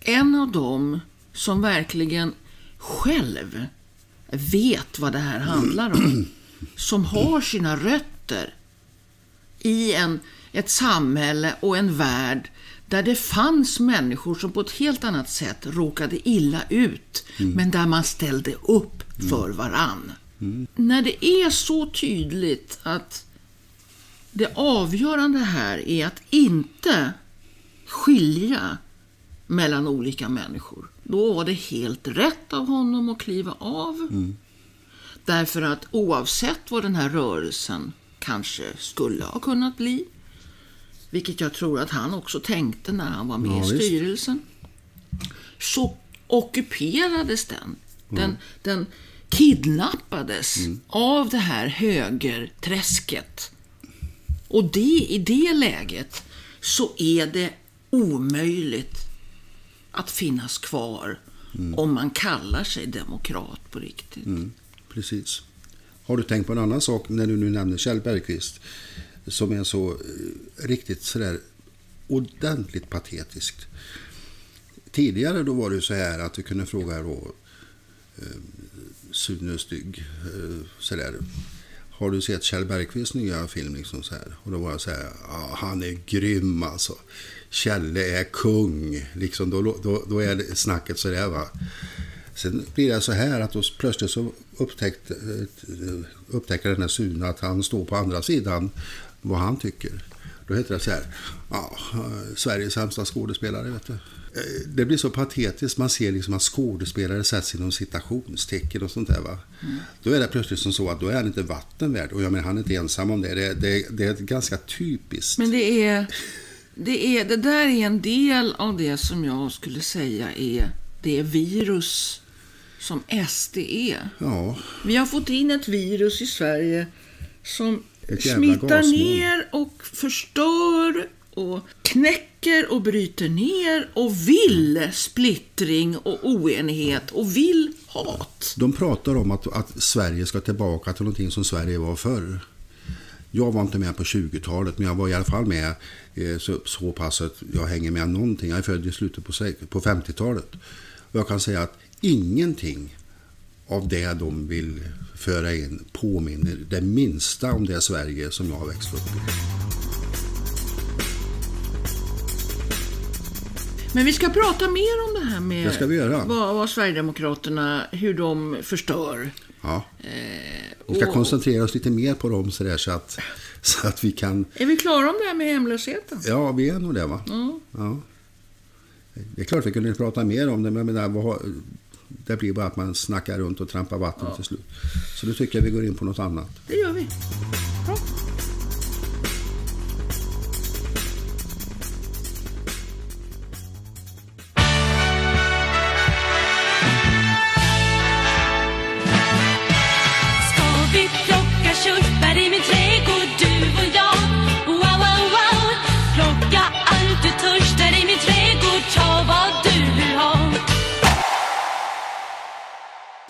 en av dem som verkligen själv vet vad det här handlar om. Som har sina rötter i en, ett samhälle och en värld där det fanns människor som på ett helt annat sätt råkade illa ut, men där man ställde upp för varann. När det är så tydligt att det avgörande här är att inte skilja mellan olika människor. Då var det helt rätt av honom att kliva av. Därför att oavsett vad den här rörelsen kanske skulle ha kunnat bli, vilket jag tror att han också tänkte när han var med Ja, i visst. styrelsen, så ockuperades den. Den, den kidnappades av det här högerträsket. Och det, i det läget så är det omöjligt att finnas kvar om man kallar sig demokrat på riktigt. Mm, precis. Har du tänkt på en annan sak när du nu nämner Kjell Bergqvist som är så eh, riktigt sådär ordentligt patetiskt. Tidigare då var det ju så här att du kunde fråga då eh, Sune Stygg eh, sådär. Har du sett Kjell Bergqvists nya film? Liksom så här? Och då var jag så här, ah, han är grym alltså. Kjelle är kung. Liksom, då, då, då är det snacket så där va. Sen blir det så här att då plötsligt så upptäckte, eh, upptäckte upptäcker den här Sune att han står på andra sidan vad han tycker. Då heter det så här, ja, Sveriges sämsta skådespelare vet du. Eh, Det blir så patetiskt, man ser liksom att skådespelare sätts inom citationstecken och sånt där va. Då är det plötsligt som så att då är han inte vatten värd. Och jag menar, han är inte ensam om det. Det, det, det är ganska typiskt. Men det är, det är... Det där är en del av det som jag skulle säga är det virus som SD är. Ja, Vi har fått in ett virus i Sverige som smittar ner och förstör och knäcker och bryter ner och vill splittring och oenighet och vill hat. De pratar om att, att Sverige ska tillbaka till någonting som Sverige var förr. Jag var inte med på 20-talet, men jag var i alla fall med eh, så, så pass att jag hänger med någonting. Jag är född i slutet på, på 50-talet. Och jag kan säga att ingenting av det de vill föra in påminner det minsta om det Sverige som jag har växt upp i. Men vi ska prata mer om det här med Det ska vi göra. Vad, vad Sverigedemokraterna, hur de förstör. Ja. Vi ska och- koncentrera oss lite mer på dem så, där, så, att, så att vi kan... Är vi klara om det här med hemlösheten? Ja, vi är nog det va? Ja. Ja. Det är klart vi kunde prata mer om det, men jag menar, vad, det blir bara att man snackar runt och trampar vatten till slut. Så då tycker jag vi går in på något annat. Det gör vi. Bra. Ska vi plocka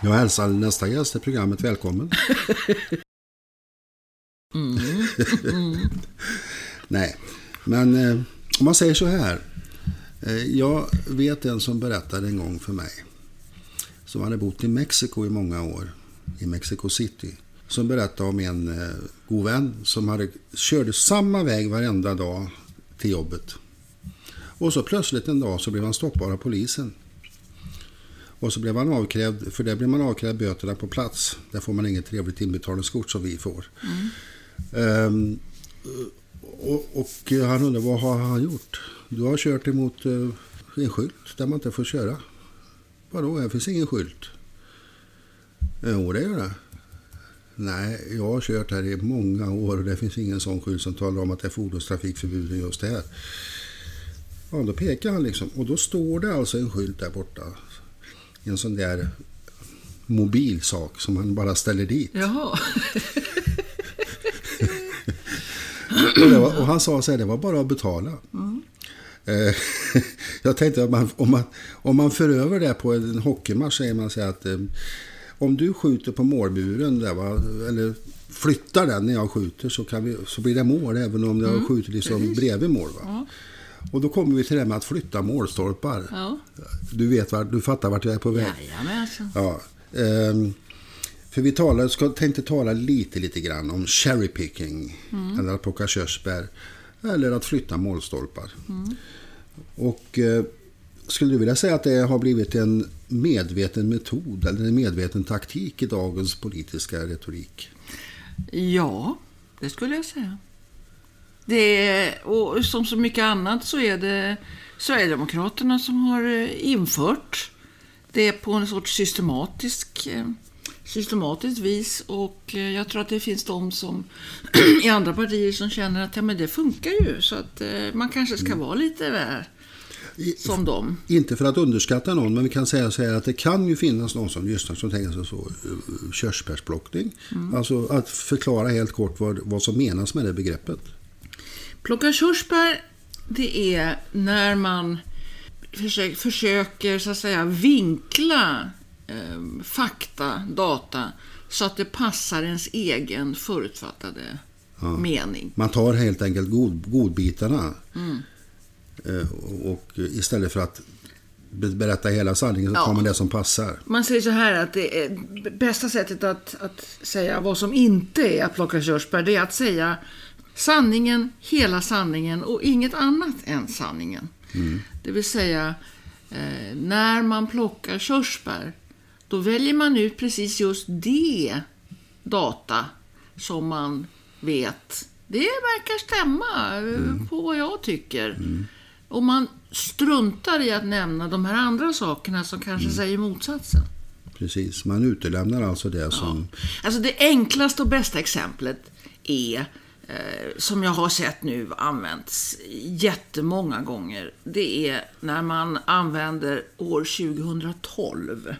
Jag hälsar nästa gäst i programmet välkommen. Nej, men eh, om man säger så här. Eh, jag vet en som berättade en gång för mig. Som hade bott i Mexiko i många år. I Mexico City. Som berättade om en eh, god vän som hade, körde samma väg varenda dag till jobbet. Och så plötsligt en dag så blev han stoppad av polisen. Och så blev han avkrävd, för där blir man avkrävd böterna på plats. Där får man inget trevligt inbetalningskort som vi får. Ehm, och, och han undrar vad har han gjort? Du har kört emot eh, en skylt där man inte får köra. Vadå, här finns ingen skylt. Eh, jo, det gör det. Nej, jag har kört här i många år och det finns ingen sån skylt som talar om att det är fordonstrafikförbud just här. Ja, då pekar han liksom. Och då står det alltså en skylt där borta. En sån där mobilsak som han bara ställer dit. Jaha. Och, var, och han sa så här, det var bara att betala. Eh, Jag tänkte att man, om, man, om man för över det på en hockeymatch säger man så här att eh, om du skjuter på målburen där, va, eller flyttar den när jag skjuter så, kan vi, så blir det mål även om jag skjuter liksom bredvid mål. Va? Och då kommer vi till det med att flytta målstolpar. Ja. Du, vet var, du fattar vart jag är på väg. Jajamensan. Ja, ehm, för vi talar, ska, tänkte tala lite, lite grann om cherry picking. Eller att plocka körsbär. Eller att flytta målstolpar. Och eh, skulle du vilja säga att det har blivit en medveten metod eller en medveten taktik i dagens politiska retorik? Ja, det skulle jag säga. Det är, och som så mycket annat så är det Sverigedemokraterna som har eh, infört det på en sorts systematisk, eh, systematiskt vis. Och eh, jag tror att det finns de som i andra partier som känner att ja, men det funkar ju. Så att man kanske ska vara lite där I, som dem. Inte för att underskatta någon, men vi kan säga så här att det kan ju finnas någon som lyssnar som tänker sig så, körsbärsplockning. Alltså att förklara helt kort vad, vad som menas med det begreppet. Plocka körsbär, det är när man försöker, försöker så att säga vinkla eh, fakta, data, så att det passar ens egen förutfattade mening. Man tar helt enkelt god, godbitarna. Eh, Och istället för att be- berätta hela sanningen så Ja. tar man det som passar. Man säger så här att det är bästa sättet att, att säga vad som inte är att plocka körsbär, det är att säga sanningen, hela sanningen och inget annat än sanningen. Det vill säga, eh, när man plockar körsbär, då väljer man ut precis just det data som man vet. Det verkar stämma eh, på vad jag tycker. Och man struntar i att nämna de här andra sakerna som kanske säger motsatsen. Precis, man utelämnar alltså det som... Alltså det enklaste och bästa exemplet är, som jag har sett nu använts jättemånga gånger, det är när man använder år 2012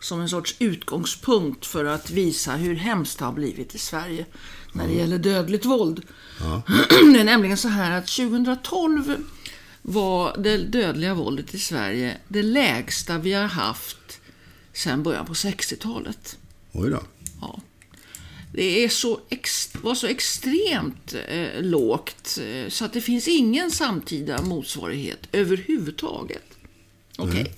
som en sorts utgångspunkt för att visa hur hemskt det har blivit i Sverige när det gäller dödligt våld. Det är nämligen så här att 2012 var det dödliga våldet i Sverige det lägsta vi har haft sedan början på 60-talet. Oj då. Det är så var så extremt eh, lågt eh, så att det finns ingen samtida motsvarighet överhuvudtaget. Okej.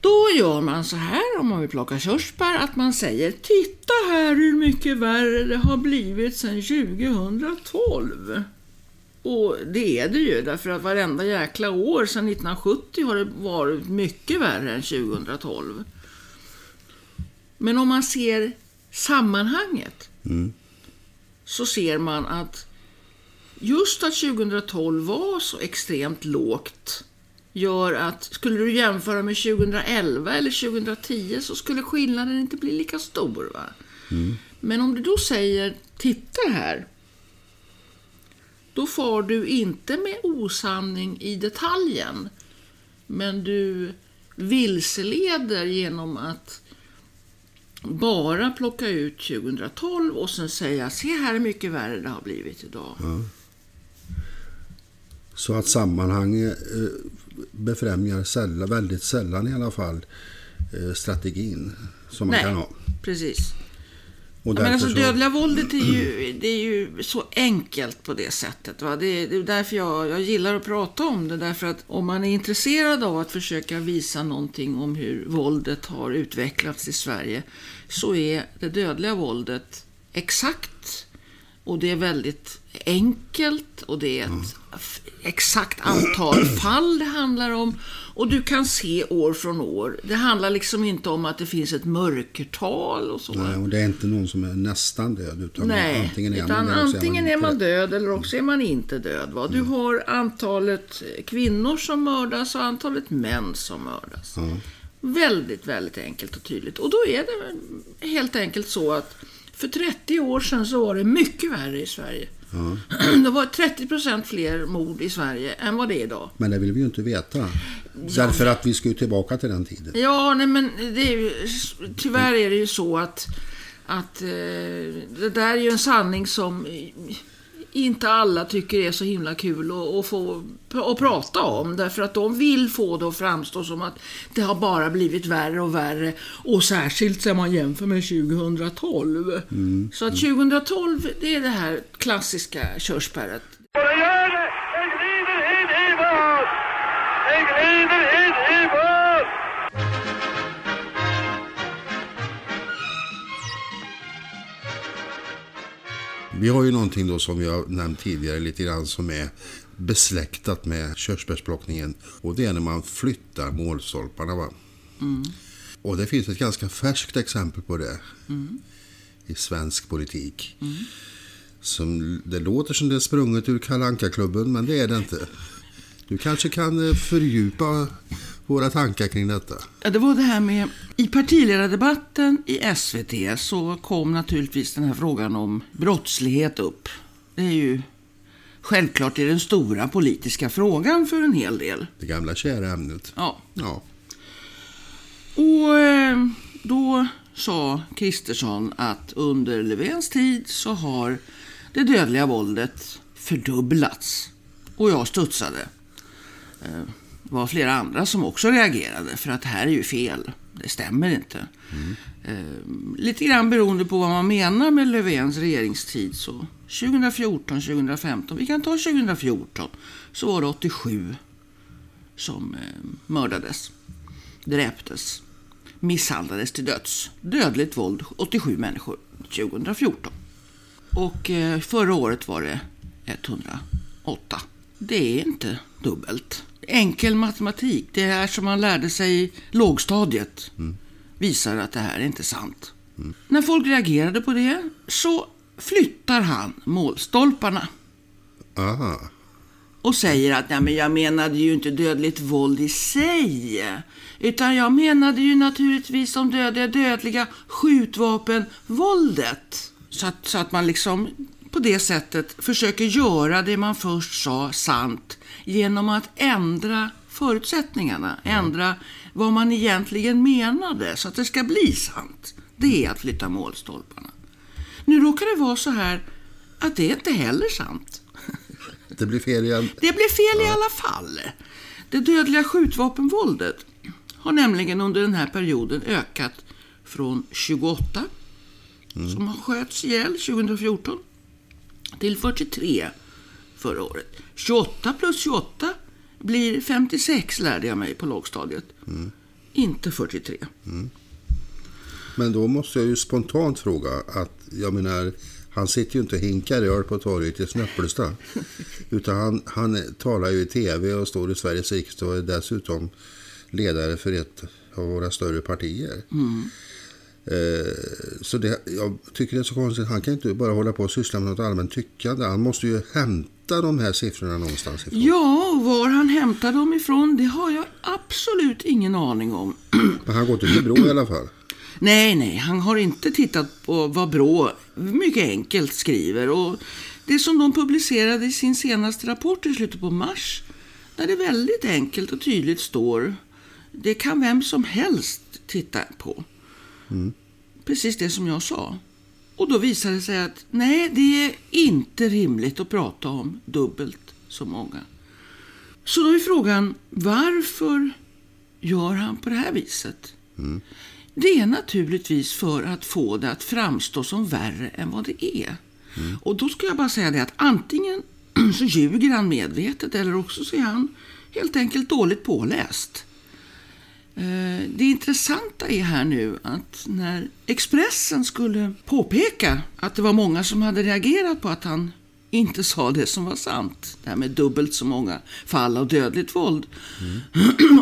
Då gör man så här om man vill plocka körsbär att man säger Titta här hur mycket värre det har blivit sedan 2012. Och det är det ju, därför att varenda jäkla år sedan 1970 har det varit mycket värre än 2012. Men om man ser sammanhanget så ser man att just att 2012 var så extremt lågt gör att skulle du jämföra med 2011 eller 2010 så skulle skillnaden inte bli lika stor. Va? Men om du då säger, titta här, då far du inte med osanning i detaljen, men du vilseleder genom att bara plocka ut 2012 och sen säga, se här hur mycket värre det har blivit idag. Så att sammanhang eh, befrämjar sällan, väldigt sällan i alla fall eh, strategin som man Nej, kan ha. precis. Men alltså, så- dödliga våldet är ju, det är ju så enkelt på det sättet. Va? Det, är, det är därför jag, jag gillar att prata om det. Därför att om man är intresserad av att försöka visa någonting om hur våldet har utvecklats i Sverige så är det dödliga våldet exakt och det är väldigt enkelt och det är ett f- exakt antal fall det handlar om. Och du kan se år från år. Det handlar liksom inte om att det finns ett mörkertal och så. Nej, och det är inte någon som är nästan död. Utan Nej, antingen är utan man död antingen man är man död. eller också är man inte död. Va? Du har antalet kvinnor som mördas och antalet män som mördas. Väldigt, väldigt enkelt och tydligt. Och då är det helt enkelt så att för 30 år sedan så var det mycket värre i Sverige. Det var 30 procent fler mord i Sverige än vad det är idag. Men det vill vi ju inte veta. Därför att vi ska ju tillbaka till den tiden. Ja, nej men det är ju, tyvärr är det ju så att, att eh, det där är ju en sanning som inte alla tycker är så himla kul att, att få att prata om. Därför att de vill få det att framstå som att det har bara blivit värre och värre. Och särskilt när man jämför med 2012. Så att 2012, det är det här klassiska körsbäret. Och det gör det! Vi har ju någonting då som vi har nämnt tidigare lite grann som är besläktat med körsbärsplockningen. Och det är när man flyttar målstolparna. Va? Och det finns ett ganska färskt exempel på det i svensk politik. Som, det låter som det är sprunget ur kalanka klubben men det är det inte. Du kanske kan eh, fördjupa våra tankar kring detta. Ja, det var det här med... I partiledardebatten i SVT så kom naturligtvis den här frågan om brottslighet upp. Det är ju självklart är den stora politiska frågan för en hel del. Det gamla kära ämnet. Ja. Ja. Och eh, då sa Kristersson att under Löfvens tid så har det dödliga våldet fördubblats. Och jag studsade. Det var flera andra som också reagerade för att det här är ju fel. Det stämmer inte. Eh, lite grann beroende på vad man menar med Löfvens regeringstid. Så 2014, 2015, vi kan ta 2014, så var det 87 som eh, mördades, dräptes, misshandlades till döds. Dödligt våld, 87 människor 2014. Och eh, förra året var det 108. Det är inte dubbelt. Enkel matematik, det här som man lärde sig i lågstadiet, visar att det här är inte sant. När folk reagerade på det så flyttar han målstolparna Aha. och säger att Nej, men jag menade ju inte dödligt våld i sig. Utan jag menade ju naturligtvis de dödliga, dödliga skjutvapenvåldet. Så att, så att man liksom på det sättet försöker göra det man först sa sant genom att ändra förutsättningarna. Ändra vad man egentligen menade så att det ska bli sant. Det är att flytta målstolparna. Nu råkar det vara så här att det är inte heller sant. Det blir fel igen. Det blev fel i alla fall. Det dödliga skjutvapenvåldet har nämligen under den här perioden ökat från 28 som har sköts ihjäl 2014 till 43 förra året. 28 plus 28 blir 56 lärde jag mig på lågstadiet. Inte 43. Men då måste jag ju spontant fråga att, jag menar, Han sitter ju inte och hinkar öl på torget i Snöppelstad. Utan han, han talar ju i tv och står i Sveriges riksdag och är dessutom ledare för ett av våra större partier. Eh, Så det, jag tycker det är så konstigt. Han kan inte bara hålla på och syssla med något allmänt tyckande. Han måste ju hämta de här siffrorna någonstans ifrån. Ja, var han hämtar dem ifrån, det har jag absolut ingen aning om. Men han går till Bro i alla fall. Nej, nej, han har inte tittat på vad Brå mycket enkelt skriver. Och det som de publicerade i sin senaste rapport i slutet på mars, där det väldigt enkelt och tydligt står, det kan vem som helst titta på. Precis det som jag sa. Och då visade det sig att nej, det är inte rimligt att prata om dubbelt så många. Så då är frågan, varför gör han på det här viset? Det är naturligtvis för att få det att framstå som värre än vad det är. Och då ska jag bara säga det att antingen så ljuger han medvetet eller också så är han helt enkelt dåligt påläst. Eh, Det intressanta är här nu att när Expressen skulle påpeka att det var många som hade reagerat på att han inte sa det som var sant. Det här med dubbelt så många fall av dödligt våld.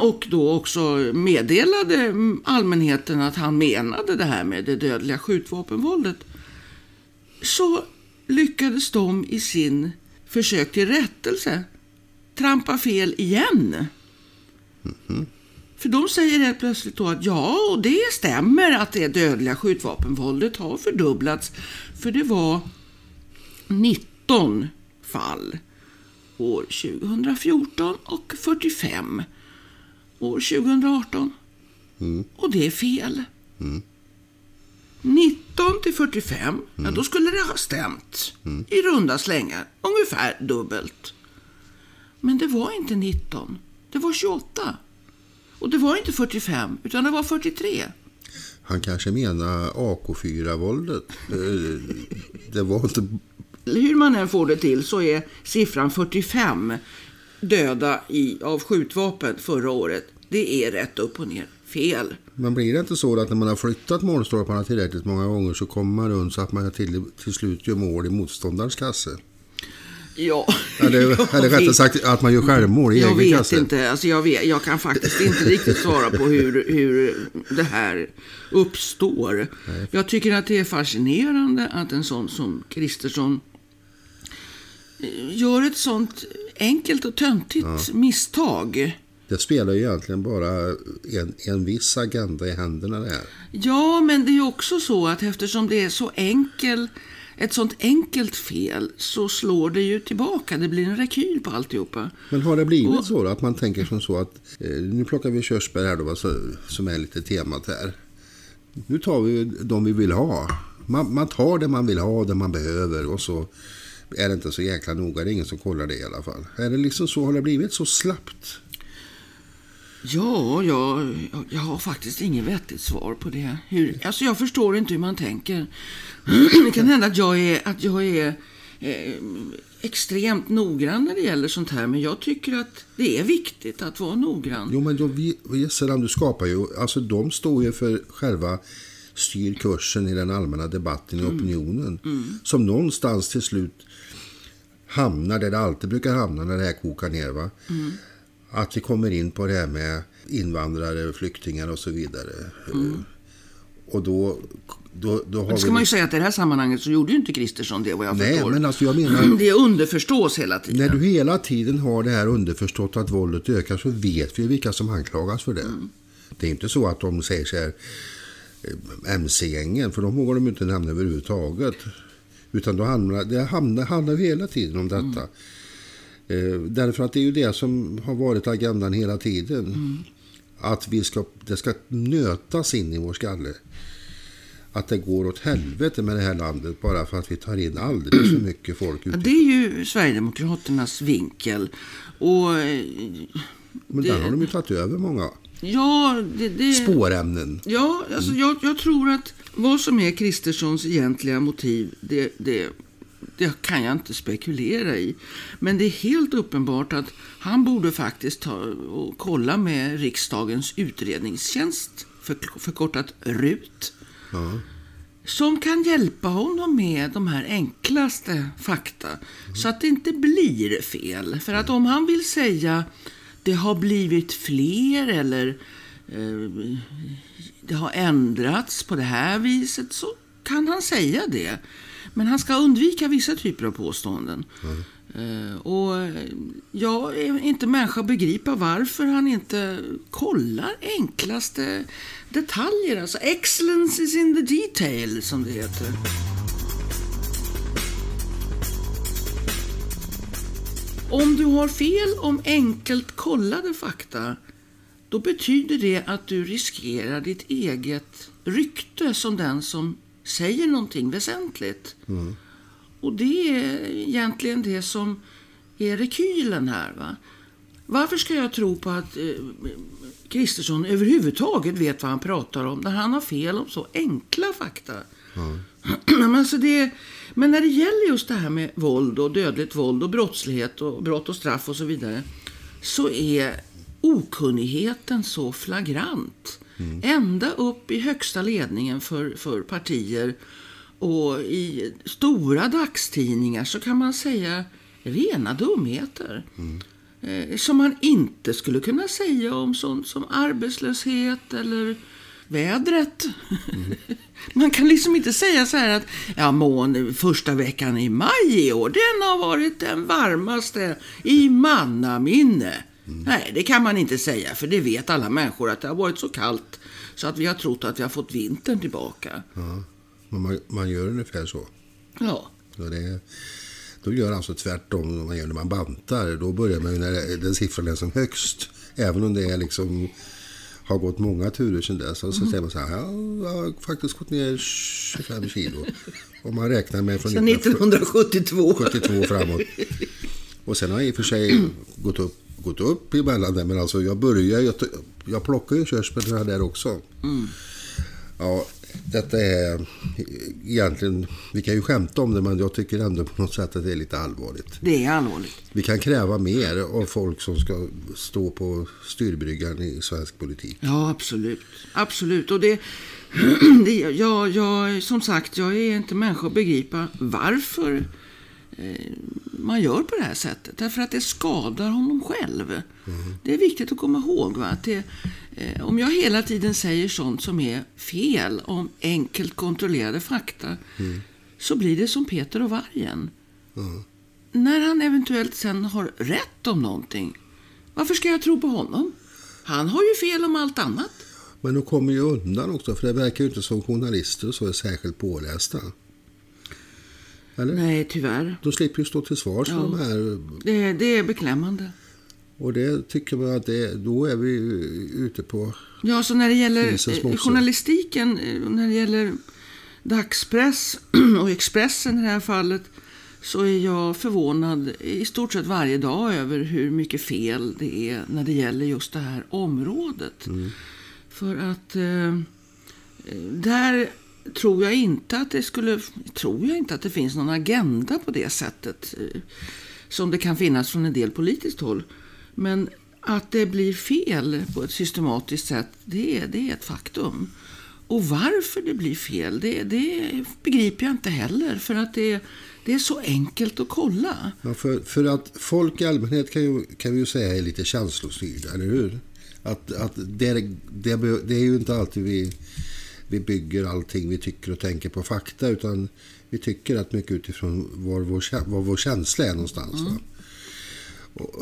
Och då också meddelade allmänheten att han menade det här med det dödliga skjutvapenvåldet. Så lyckades de i sin försök till rättelse trampa fel igen. För de säger helt plötsligt då att ja, och det stämmer att det dödliga skjutvapenvåldet har fördubblats. För det var 19 fall år 2014 och 45 år 2018. Och det är fel. 19 till 45, ja då skulle det ha stämt. I runda slängar, ungefär dubbelt. Men det var inte 19, det var 28. Och det var inte 45, utan det var 43. Han kanske menar AK4-våldet. Eh, Det var inte... Hur man än får det till så är siffran 45 döda i, av skjutvapen förra året. Det är rätt upp och ner fel. Men blir det inte så att när man har flyttat målstolparna tillräckligt många gånger så kommer man runt så att man till, till slut gör mål i motståndarens kasse? Ja, Eller, jag eller rättare vet- sagt att man gör självmål i Jag egen vet kasse. inte. Alltså jag, vet, jag kan faktiskt inte riktigt svara på hur, hur det här uppstår. Jag tycker att det är fascinerande att en sån som Kristersson eh, gör ett sånt enkelt och töntigt misstag. Det spelar ju egentligen bara en, en viss agenda i händerna det här. Ja, men det är ju också så att eftersom det är så enkel, ett sånt enkelt fel så slår det ju tillbaka. Det blir en rekyl på alltihopa. Men har det blivit Och- så då, att man tänker som så att eh, nu plockar vi körsbär här då, så, som är lite temat här. Nu tar vi de vi vill ha. Man, man tar det man vill ha, det man behöver och så är det inte så jäkla noga. Det är ingen som kollar det i alla fall. Är det liksom så, har det blivit så slappt? Ja, jag, jag har faktiskt inget vettigt svar på det. Hur, alltså jag förstår inte hur man tänker. Det kan hända att jag är, att jag är eh, extremt noggrann när det gäller sånt här. Men jag tycker att det är viktigt att vara noggrann. Jo, men sedan du skapar ju, alltså de står ju för själva styr kursen i den allmänna debatten i opinionen. Som någonstans till slut hamnar där det alltid brukar hamna när det här kokar ner. Va? Att vi kommer in på det här med invandrare, flyktingar och så vidare. Och då, då, då har Det ska vi... man ju säga att i det här sammanhanget så gjorde ju inte Kristersson det vad jag Nej, förstår. men alltså jag menar... Det underförstås hela tiden. När du hela tiden har det här underförstått att våldet ökar så vet vi vilka som anklagas för det. Det är inte så att de säger så här eh, MC-gängen, för de vågar de inte nämna överhuvudtaget. Utan då hamnar, det hamnar, handlar hela tiden om detta. Eh, därför att det är ju det som har varit agendan hela tiden. Att vi ska, det ska nötas in i vår skalle. Att det går åt helvete med det här landet bara för att vi tar in alldeles för mycket folk Ja, det är ju Sverigedemokraternas vinkel. Och eh, Men det- där har de ju tagit över många ja, det... det spårämnen. Ja, alltså jag, jag tror att vad som är Kristerssons egentliga motiv, det, det, det kan jag inte spekulera i. Men det är helt uppenbart att han borde faktiskt ta och kolla med riksdagens utredningstjänst, för, förkortat RUT. Ja. som kan hjälpa honom med de här enklaste fakta. Så att det inte blir fel. För att om han vill säga det har blivit fler eller eh, det har ändrats på det här viset så kan han säga det. Men han ska undvika vissa typer av påståenden. Eh, och jag är inte människa att begripa varför han inte kollar enklaste detaljer. Alltså excellence is in the detail, som det heter. Om du har fel om enkelt kollade fakta, då betyder det att du riskerar ditt eget rykte som den som säger någonting väsentligt. Och det är egentligen det som är rekylen här. Va? Varför ska jag tro på att eh, Kristersson överhuvudtaget vet vad han pratar om när han har fel om så enkla fakta? men, alltså det, men när det gäller just det här med våld och dödligt våld och brottslighet och brott och straff och så vidare så är okunnigheten så flagrant. Ända upp i högsta ledningen för, för partier och i stora dagstidningar så kan man säga rena dumheter. Eh, som man inte skulle kunna säga om sånt som arbetslöshet eller vädret. Man kan liksom inte säga så här att ja, mån, första veckan i maj i år, den har varit den varmaste i mannaminne. Nej, det kan man inte säga, för det vet alla människor att det har varit så kallt så att vi har trott att vi har fått vintern tillbaka. Ja. Men man, man gör ungefär så. Ja. Så det, då gör alltså tvärtom vad man gör när man bantar. Då börjar man ju när den siffran är som högst. Även om det är liksom har gått många turer sedan dess. Så säger man så här, ja, jag har faktiskt gått ner 25 kilo. Om man räknar med från Sen 1972. 1972 framåt. Och sen har jag i och för sig gått upp, gått upp emellan där. Men alltså jag börjar, jag, jag plockar ju körsbär där också. Ja, detta är egentligen, vi kan ju skämta om det men jag tycker ändå på något sätt att det är lite allvarligt. Det är allvarligt. Vi kan kräva mer av folk som ska stå på styrbryggan i svensk politik. Ja, absolut. Absolut. Och det, det jag, jag, som sagt, jag är inte människa att begripa varför eh, Eh, man gör på det här sättet. Därför att det skadar honom själv. Det är viktigt att komma ihåg. Va? Att det, eh, om jag hela tiden säger sånt som är fel om enkelt kontrollerade fakta så blir det som Peter och vargen. När han eventuellt sen har rätt om någonting, varför ska jag tro på honom? Han har ju fel om allt annat. Men de kommer ju undan också för det verkar ju inte som journalister och så är särskilt pålästa. Eller? Nej, tyvärr. De slipper ju stå till svars Ja. de här. Det, det är beklämmande. Och det tycker man att det, då är vi ute på... Ja, så när det gäller eh, journalistiken, eh, när det gäller dagspress och Expressen i det här fallet, så är jag förvånad i stort sett varje dag över hur mycket fel det är när det gäller just det här området. För att eh, där tror jag inte att det skulle, tror jag inte att det finns någon agenda på det sättet eh, som det kan finnas från en del politiskt håll. Men att det blir fel på ett systematiskt sätt, det är, det är ett faktum. Och varför det blir fel, det, det begriper jag inte heller. För att det, det är så enkelt att kolla. Ja, för, för att folk i allmänhet kan, ju, kan vi ju säga är lite känslostyrda, eller hur? Att, att det, det, det är ju inte alltid vi, vi bygger allting vi tycker och tänker på fakta utan vi tycker att mycket utifrån var vår, var vår känsla är någonstans. Va? Och,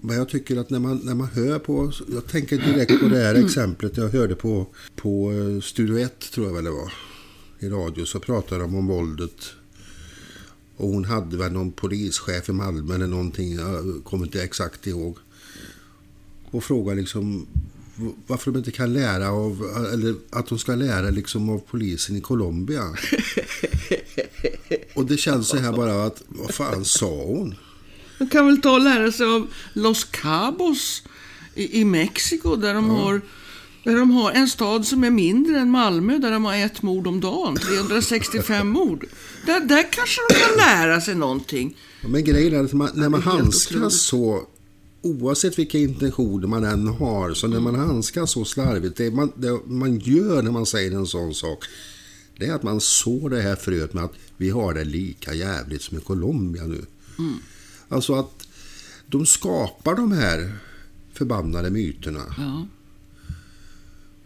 men jag tycker att när man, när man hör på, jag tänker direkt på det här exemplet jag hörde på, på eh, Studio 1 tror jag väl det var, i radio så pratade de om våldet och hon hade väl någon polischef i Malmö eller någonting, jag kommer inte exakt ihåg. Och frågade liksom varför de inte kan lära av, eller att de ska lära liksom av polisen i Colombia. Och det känns så här bara att, vad fan sa hon? Man kan väl ta och lära sig av Los Cabos i, i Mexiko där de, har, där de har en stad som är mindre än Malmö där de har ett mord om dagen. 365 mord. Där, där kanske de kan lära sig någonting. Men grejen är att man, när man handskas så, oavsett vilka intentioner man än har, så när man handskas så slarvigt, det man, det man gör när man säger en sån sak, Det är att man sår det här fröet med att vi har det lika jävligt som i Colombia nu. Alltså att de skapar de här förbannade myterna. Ja.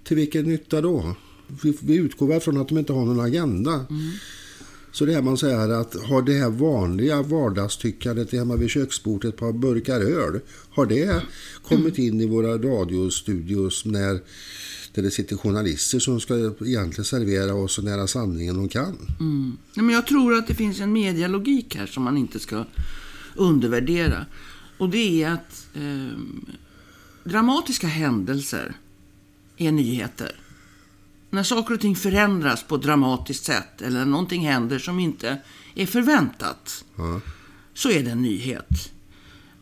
Till vilken nytta då? Vi, vi utgår väl från att de inte har någon agenda. Så det är man säger att har det här vanliga vardagstyckandet hemma vid köksbordet ett par burkar öl, har det kommit in i våra radiostudios när där det sitter journalister som ska egentligen servera oss så nära sanningen de kan? Mm. Nej, men jag tror att det finns en medialogik här som man inte ska undervärdera. Och det är att eh, dramatiska händelser är nyheter. När saker och ting förändras på ett dramatiskt sätt eller någonting händer som inte är förväntat Ja. så är det en nyhet.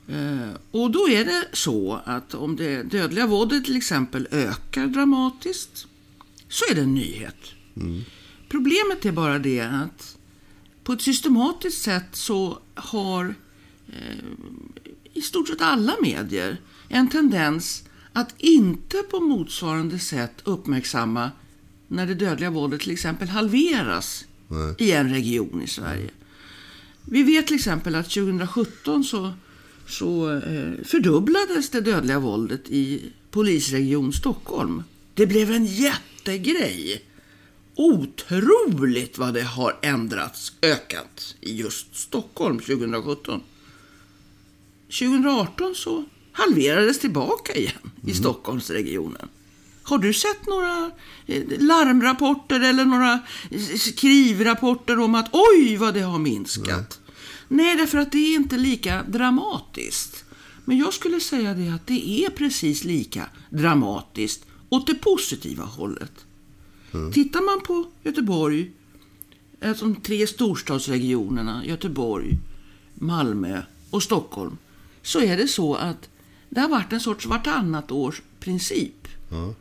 Eh, och då är det så att om det dödliga våldet till exempel ökar dramatiskt så är det en nyhet. Problemet är bara det att på ett systematiskt sätt så har eh, i stort sett alla medier en tendens att inte på motsvarande sätt uppmärksamma när det dödliga våldet till exempel halveras Nej. i en region i Sverige. Vi vet till exempel att 2017 så, så eh, fördubblades det dödliga våldet i polisregion Stockholm. Det blev en jättegrej. Otroligt vad det har ändrats, ökat i just Stockholm 2017. 2018 så halverades tillbaka igen i Stockholmsregionen. Har du sett några eh, larmrapporter eller några eh, skrivrapporter om att oj vad det har minskat? Nej, därför att det är inte lika dramatiskt. Men jag skulle säga det att det är precis lika dramatiskt åt det positiva hållet. Tittar man på Göteborg, alltså de tre storstadsregionerna Göteborg, Malmö och Stockholm, så är det så att det har varit en sorts vartannat års princip. Ja.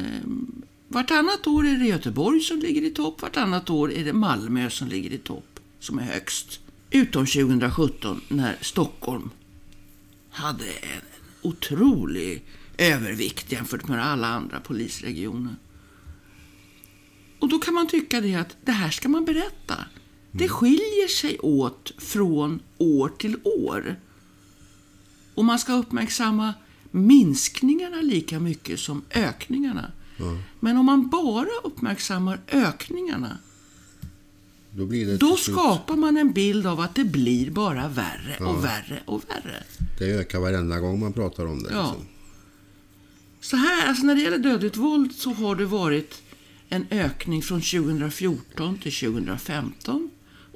Ehm, Vartannat år är det Göteborg som ligger i topp, vartannat år är det Malmö som ligger i topp, som är högst. Utom 2017 när Stockholm hade en otrolig övervikt jämfört med alla andra polisregioner. Och då kan man tycka det att det här ska man berätta. Det skiljer sig åt från år till år. Och man ska uppmärksamma minskningarna lika mycket som ökningarna. Men om man bara uppmärksammar ökningarna, Då då skapar man en bild av att det blir bara värre och värre och värre. Det ökar varenda gång man pratar om det. Ja. Liksom. Så här, alltså när det gäller dödligt våld så har det varit en ökning från 2014 till 2015.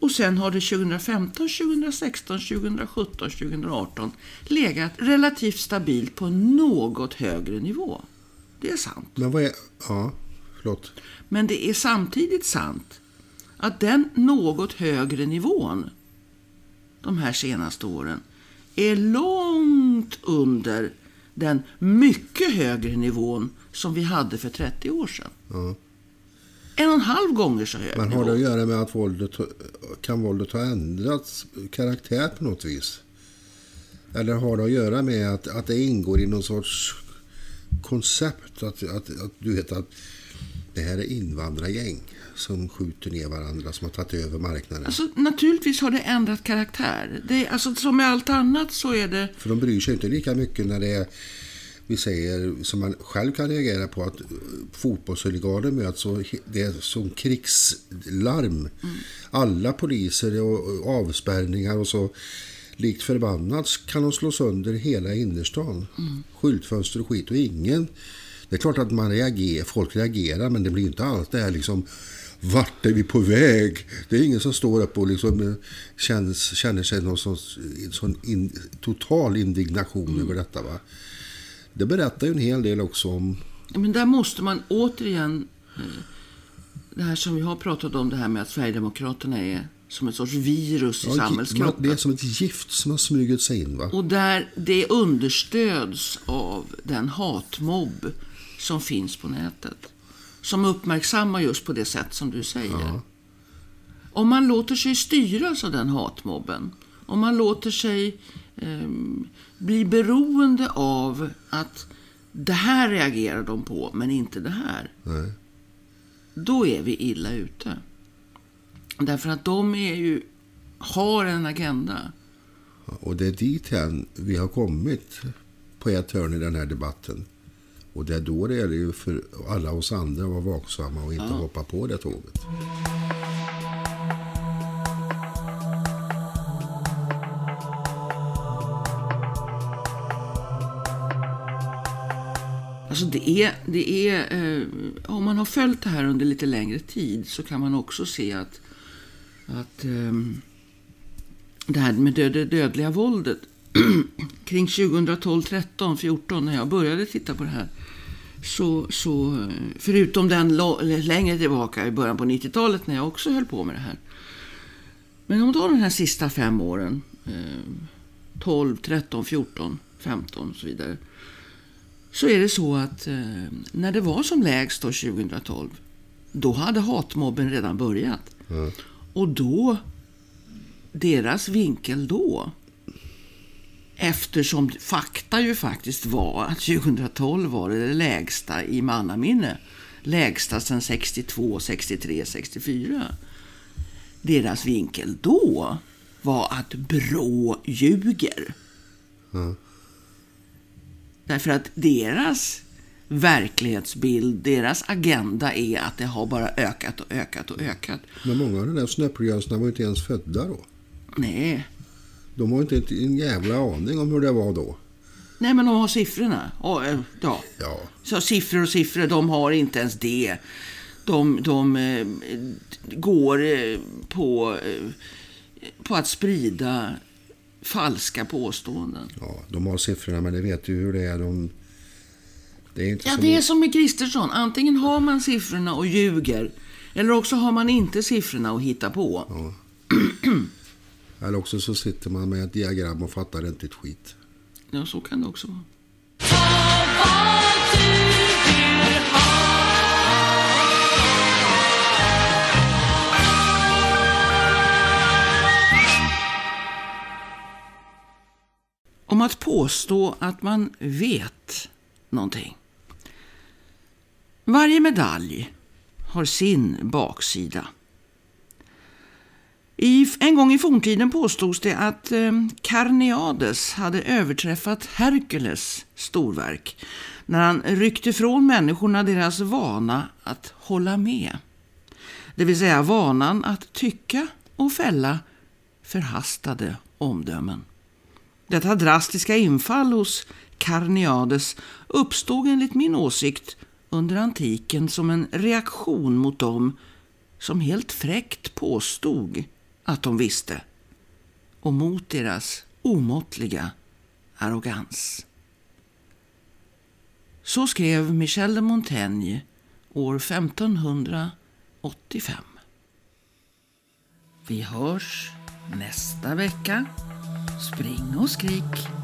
Och sen har det 2015, 2016, 2017, 2018 legat relativt stabilt på en något högre nivå. Det är sant. Men vad är... Ja, förlåt. Men det är samtidigt sant att den något högre nivån de här senaste åren är långt under den mycket högre nivån som vi hade för 30 år sedan. Ja. En och en halv gånger så hög Men har nivå. det att göra med att våldet, kan våldet ha ändrats karaktär på något vis? Eller har det att göra med att, att det ingår i någon sorts koncept? Att, att, att du vet att det här är invandrargäng som skjuter ner varandra som har tagit över marknaden. Alltså, naturligtvis har det ändrat karaktär. Det, alltså, som med allt annat så är det... För de bryr sig inte lika mycket när det är, vi säger, som man själv kan reagera på, att eh, fotbollshuliganer möts och det är som krigslarm. Alla poliser och avspärrningar och så. Likt förbannat kan de slå sönder hela innerstan. Skyltfönster och skit och ingen... Det är klart att man reagerar, folk reagerar men det blir inte alls det här liksom vart är vi på väg? Det är ingen som står upp och liksom eh, känns, känner sig någon sorts, sån in, total indignation över detta. Va? Det berättar ju en hel del också om... Men där måste man återigen... eh, Det här som vi har pratat om, det här med att Sverigedemokraterna är som ett sorts virus i Ja, samhällskroppen. Det är som ett gift som har smugit sig in. Va? Och där det understöds av den hatmobb som finns på nätet. Som uppmärksammar just på det sätt som du säger. Om man låter sig styras av den hatmobben, om man låter sig ehm, bli beroende av att det här reagerar de på, men inte det här. Nej. då är vi illa ute. Därför att de är ju, har en agenda. Och det är dit vi har kommit på ett hörn i den här debatten. Och det är då det är det ju för alla oss andra att vara vaksamma och inte hoppa på det tåget. Alltså det är, det är, eh, om man har följt det här under lite längre tid så kan man också se att, att eh, det här med det det dödliga våldet kring 2012, 13, 14 när jag började titta på det här så, så förutom den längre tillbaka i början på 90-talet när jag också höll på med det här. Men om du tar de här sista fem åren, eh, 12, 13, 14, 15 och så vidare så är det så att eh, när det var som lägst då 2012, då hade hatmobben redan börjat. Och då, deras vinkel då, eftersom fakta ju faktiskt var att 2012 var det, det lägsta i mannaminne. Lägsta sedan 62, 63, 64. Deras vinkel då var att Brå ljuger. Därför att deras verklighetsbild, deras agenda är att det har bara ökat och ökat och ökat. Men många av de där snöpeljönsarna var ju inte ens födda då. Nej, De har inte en jävla aning om hur det var då. Nej men de har siffrorna. Eh, ja. Ja, Så siffror och siffror, de har inte ens det. De, de eh, går eh, på, eh, på att sprida falska påståenden. ja, de har siffrorna men det vet ju hur det är. De, det är inte Ja, så... det är som med Kristersson. Antingen har man siffrorna och ljuger. Eller också har man inte siffrorna och hittar på. Eller också så sitter man med ett diagram och fattar inte ett skit. Ja, så kan det också vara. Om att påstå att man vet någonting. Varje medalj har sin baksida. I, en gång i forntiden påstods det att eh, Karneades hade överträffat Herkules storverk när han ryckte från människorna deras vana att hålla med. Det vill säga vanan att tycka och fälla förhastade omdömen. Detta drastiska infall hos Karneades uppstod enligt min åsikt under antiken som en reaktion mot dem som helt fräckt påstod att de visste och mot deras omåttliga arrogans. Så skrev Michel de Montaigne år 1585. Vi hörs nästa vecka. Spring och skrik.